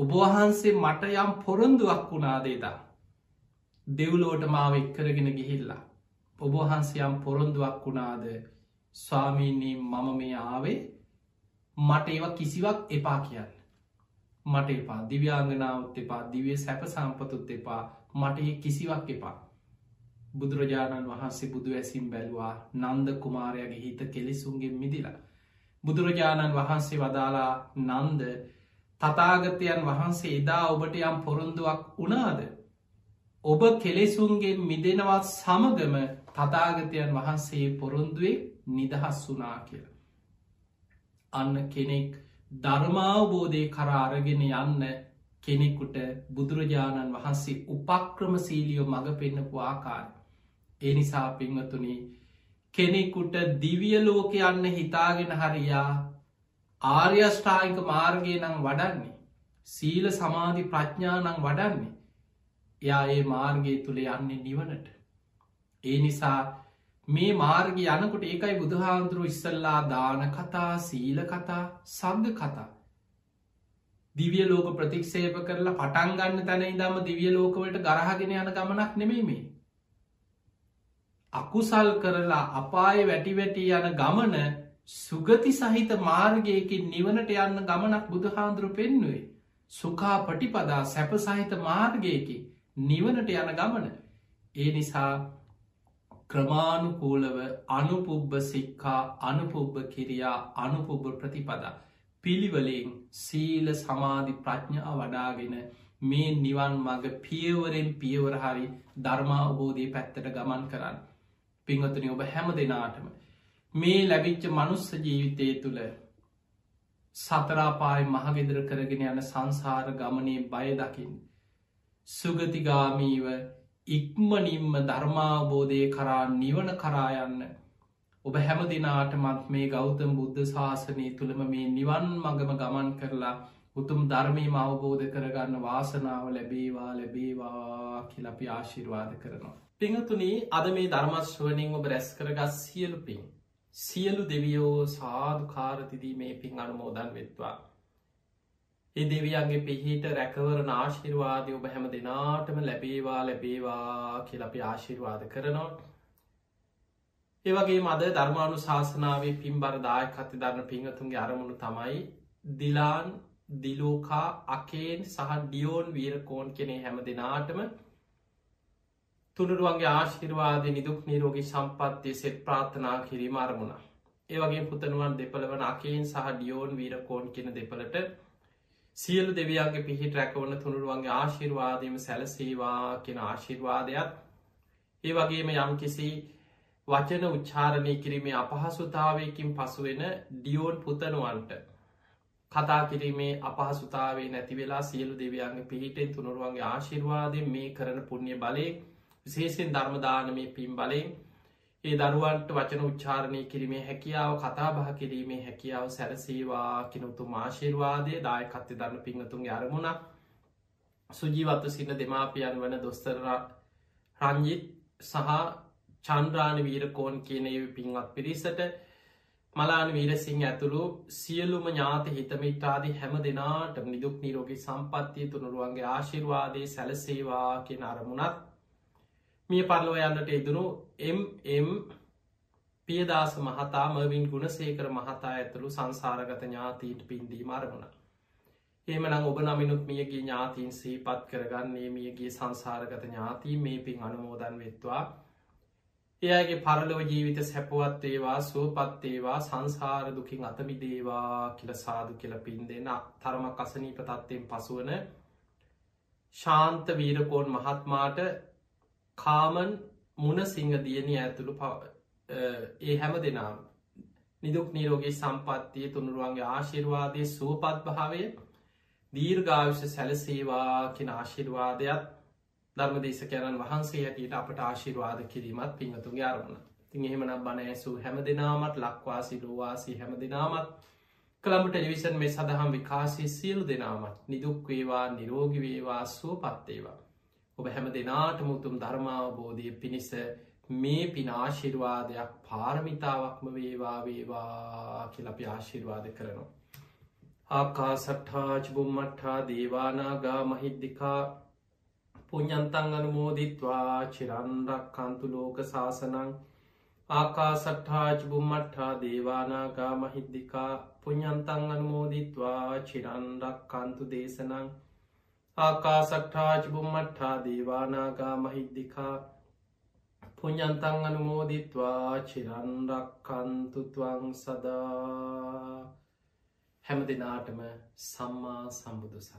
ඔබවහන්සේ මට යම් පොරොන්දුවක් වුණාදේදා දෙව්ලෝට මාව එක්කරගෙන ගිහිල්ලා ඔබහන්සයම් පොරොන්දුවක් වුණාද ස්වාමීනී මම මේ ආවේ මට ඒවා කිසිවක් එපා කියන්න. මට එපා දිව්‍යාංගනාවත් එපා දිවිය සැප සම්පතුත් එපා මට ඒ කිසිවක් එපා. බුදුරජාණන් වහන්සේ බුදු ඇසිම් බැලවා නන්ද කුමාරයගේ හිත කෙලෙසුන්ගේ මිදිලා. බුදුරජාණන් වහන්සේ වදාලා නන්ද තතාගතයන් වහන්සේ එදා ඔබට යම් පොරොන්දුවක් වනාද. ඔබ කෙලෙසුන්ගේ මිදෙනවත් සමගම තතාගතයන් වහන්සේ පොරොන්දුවේ නිදහස් වනා කියල. අන්න කෙනෙක් ධර්මාවබෝධය කරාරගෙන යන්න කෙනෙකුට බුදුරජාණන් වහන්සේ උපක්‍රම සීලියෝ මඟ පෙන්න්නපු ආකාර. ඒ නිසා පිංහතුනේ කෙනෙකුට දිවිය ලෝක යන්න හිතාගෙන හරියා ආර්යෂ්ඨායික මාර්ගය නම් වඩන්නේ. සීල සමාධි ප්‍රඥානං වඩන්නේ. එයා ඒ මාර්ගය තුළ යන්නේ නිවනට. ඒ නිසා මේ මාර්ග යනකොට ඒකයි බුදුහාන්දුරුව ඉස්සල්ලා දාන කතා සීල කතා සග්ග කතා. දිවිය ලෝක ප්‍රතික්ෂේප කරලා පටන්ගන්න තැන ඉදම දිවිය ලෝකවලට ගරහගෙන යන ගමනක් නෙමෙයි මේ. අකුසල් කරලා අපාය වැටි වැටි යන ගමන සුගති සහිත මාර්ගයකින් නිවනට යන්න ගමනක් බුදුහාන්දුරු පෙන්නුවේ. සුකා පටිපදා සැප සහිත මාර්ගයකි නිවනට යන ගමන. ඒ නිසා ක්‍රමානුකූලව අනුපුබ්බ සික්කා අනුපුබ්බ කිරියා අනුපුබ්බ ප්‍රතිපදා. පිළිවලින් සීල සමාධි ප්‍රඥා වඩාගෙන මේ නිවන් මඟ පියවරෙන් පියවර හරි ධර්මාවබෝධය පැත්තට ගමන් කරන්න. පිංහතුනි ඔබ හැම දෙනාටම. මේ ලැබිච්ච මනුස්ස ජීවිතය තුළ සතරාපාය මහගෙදර කරගෙන යන සංසාර ගමනේ බය දකිින්. සුගතිගාමීව ඉක්මනින්ම ධර්මාබෝධය කරා නිවන කරායන්න ඔබ හැම දිනාටමත් මේ ගෞතම් බුද්ධ ශාසනය තුළම මේ නිවන් මගම ගමන් කරලා උතුම් ධර්මීම අවබෝධ කරගන්න වාසනාව ලැබේවා ලැබේවා කියලපි ආශිර්වාද කරනවා. පිංහතුනී අද මේ ධර්මශ්වනින් ඔබ රැස් කරගත් සියලු පින්. සියලු දෙවියෝ සාධකාරතිදී මේ පින් අනුමෝදන් වෙත්වා. ඒ දෙවියන්ගේ පිහිට රැකවර නාශිර්වාදය ඔබ හැම දෙනාටම ලැබේවා ලැබේවා කියල අපි ආශිර්වාද කරනවා. ඒවගේ මද ධර්මානු ශාසනාවේ පින්බර දායකත්ති ධරණ පිංහතුන්ගේ අරමුණු තමයි දිලාන් දිලෝකා අකේන් සහ ඩියෝන් වීරකෝන් කෙනෙ හැම දෙනාටම තුළුරුවන්ගේ ආශිර්වාද නිදුක් නිරෝගී සම්පත්තිය සෙත් ප්‍රාථනා කිරීම අරමුණ. ඒවගේ පුතනුවන් දෙපළවන අකේන් සහ ඩියෝන් වීරකෝන් කෙන දෙපලට සියලු දෙවියන්ගේ පිහිට රැකවන්න තුළුරුවන්ගේ ආශිර්වාදයම සැලසේවා කෙන ආශිර්වාදයක් ඒ වගේම යම් කිසි වචන උච්චාරණය කිරීමේ අපහසුතාවයකින් පසුවෙන ඩියෝන් පුතනුවන්ට කතා කිරීමේ අපහසුතාවේ නැතිවෙලා සියලු දෙවියන්ගේ පිහිටෙන් තුනුරුවන්ගේ ආශිර්වාදය මේ කරන පුුණ්්‍ය බලය විශේෂෙන් ධර්මදානමය පින් බලයෙන් ඒ දරුවන්ට වචන උච්චාරණය කිරීමේ හැකියාව කතා බහ කිරීමේ හැකියාව සැරසේවා කෙනුතු මාශිර්වාදය දායකත්ය දන්න පිංහතුන්ගේ අරමුණක්. සුජීවත්ව සින්න දෙමාපියන් වන දොස්තර රංජිත් සහ චන්ද්‍රාණ වීරකෝන් කියන පින්වත් පිරිසට මලාන වීරසිංහ ඇතුළු සියලුම ඥාත හිතමිටාදී හැම දෙනාට නිදුක් නිරෝගී සම්පත්තිය තුනුරුවන්ගේ ආශිර්වාදය සැලසේවා කියෙන අරමුණත් මිය පරලෝ යන්නට එදනු එම් පියදාස මහතා මවින් ගුණසේකර මහතා ඇතුළු සංසාරගත ඥාතීට පින්දී මරමුණ. ඒමනම් ඔබ නමිනුත් මියගේ ඥාතීන් සීපත් කරගන්නේ මියගේ සංසාරගත ඥාතී මේ පින් අනුමෝදන් වෙත්වා. එයගේ පරලොව ජීවිත සැපුවත් ඒවා සුවපත්තේවා සංසාර දුකින් අතමිදේවා කියල සාදු කියල පින් දෙෙන තරම කසනීප තත්වයෙන් පසුවන ශාන්ත වීරකෝන් මහත්මාට කාමන් මුණ සිංහ දියණී ඇතුළු ඒ හැම දෙනාම. නිදුක් නීරෝගේ සම්පත්තිය තුනුරුවන්ගේ ආශිර්වාදය සුවපත් භාවය දීර්ගාවිෂ සැලසේවා කෙන ආශිර්වාදයක් ධර්මදේශකයණන් වහන්සේ හැටියට අපට ආශිර්වාද කිරීමත් පිංහතුන්ගේ අරමුණ. තින් එහෙමනම් බණ ඇසූ හැම දෙනාමත් ලක්වාසි ලෝවාසි හැම දෙනාමත් කළඹ ටෙලිවිෂන් මේ සඳහම් විකාශී සියලු දෙනාමත් නිදුක් වේවා නිරෝගි වේවා සුවපත්තේවා ඔබ හැම දෙනාට මුතුම් ධර්මාවබෝධය පිණිස මේ පිනාශිර්වාදයක් පාරමිතාවක්ම වේවා වේවා කියලපි ආශිර්වාද කරනවා. ආකා සට්ඨාච බුම්මට්ඨා දේවානාගා මහිද්දිකා පුഞ්ඥන්තන් අනුමෝදිත්වා චිරන්රක් කන්තු ලෝක ශාසනං ආකා සට්ඨාච බුම්මට්ඨා දේවානාගා මහිද්දිකා පුഞ්ඥන්තන් අනුමෝදිත්වා චිරන්රක් කන්තු දේශනං ආකාසට්ඨාච බුම්මට්ඨා දේවානාගා මහිද්දිකා පුഞ්ඥන්තන් අනුමෝදිත්වා චිරන්රක්කන්තුතුවං සදා හැම දෙනාටම සම්මා සම්බුදුසන්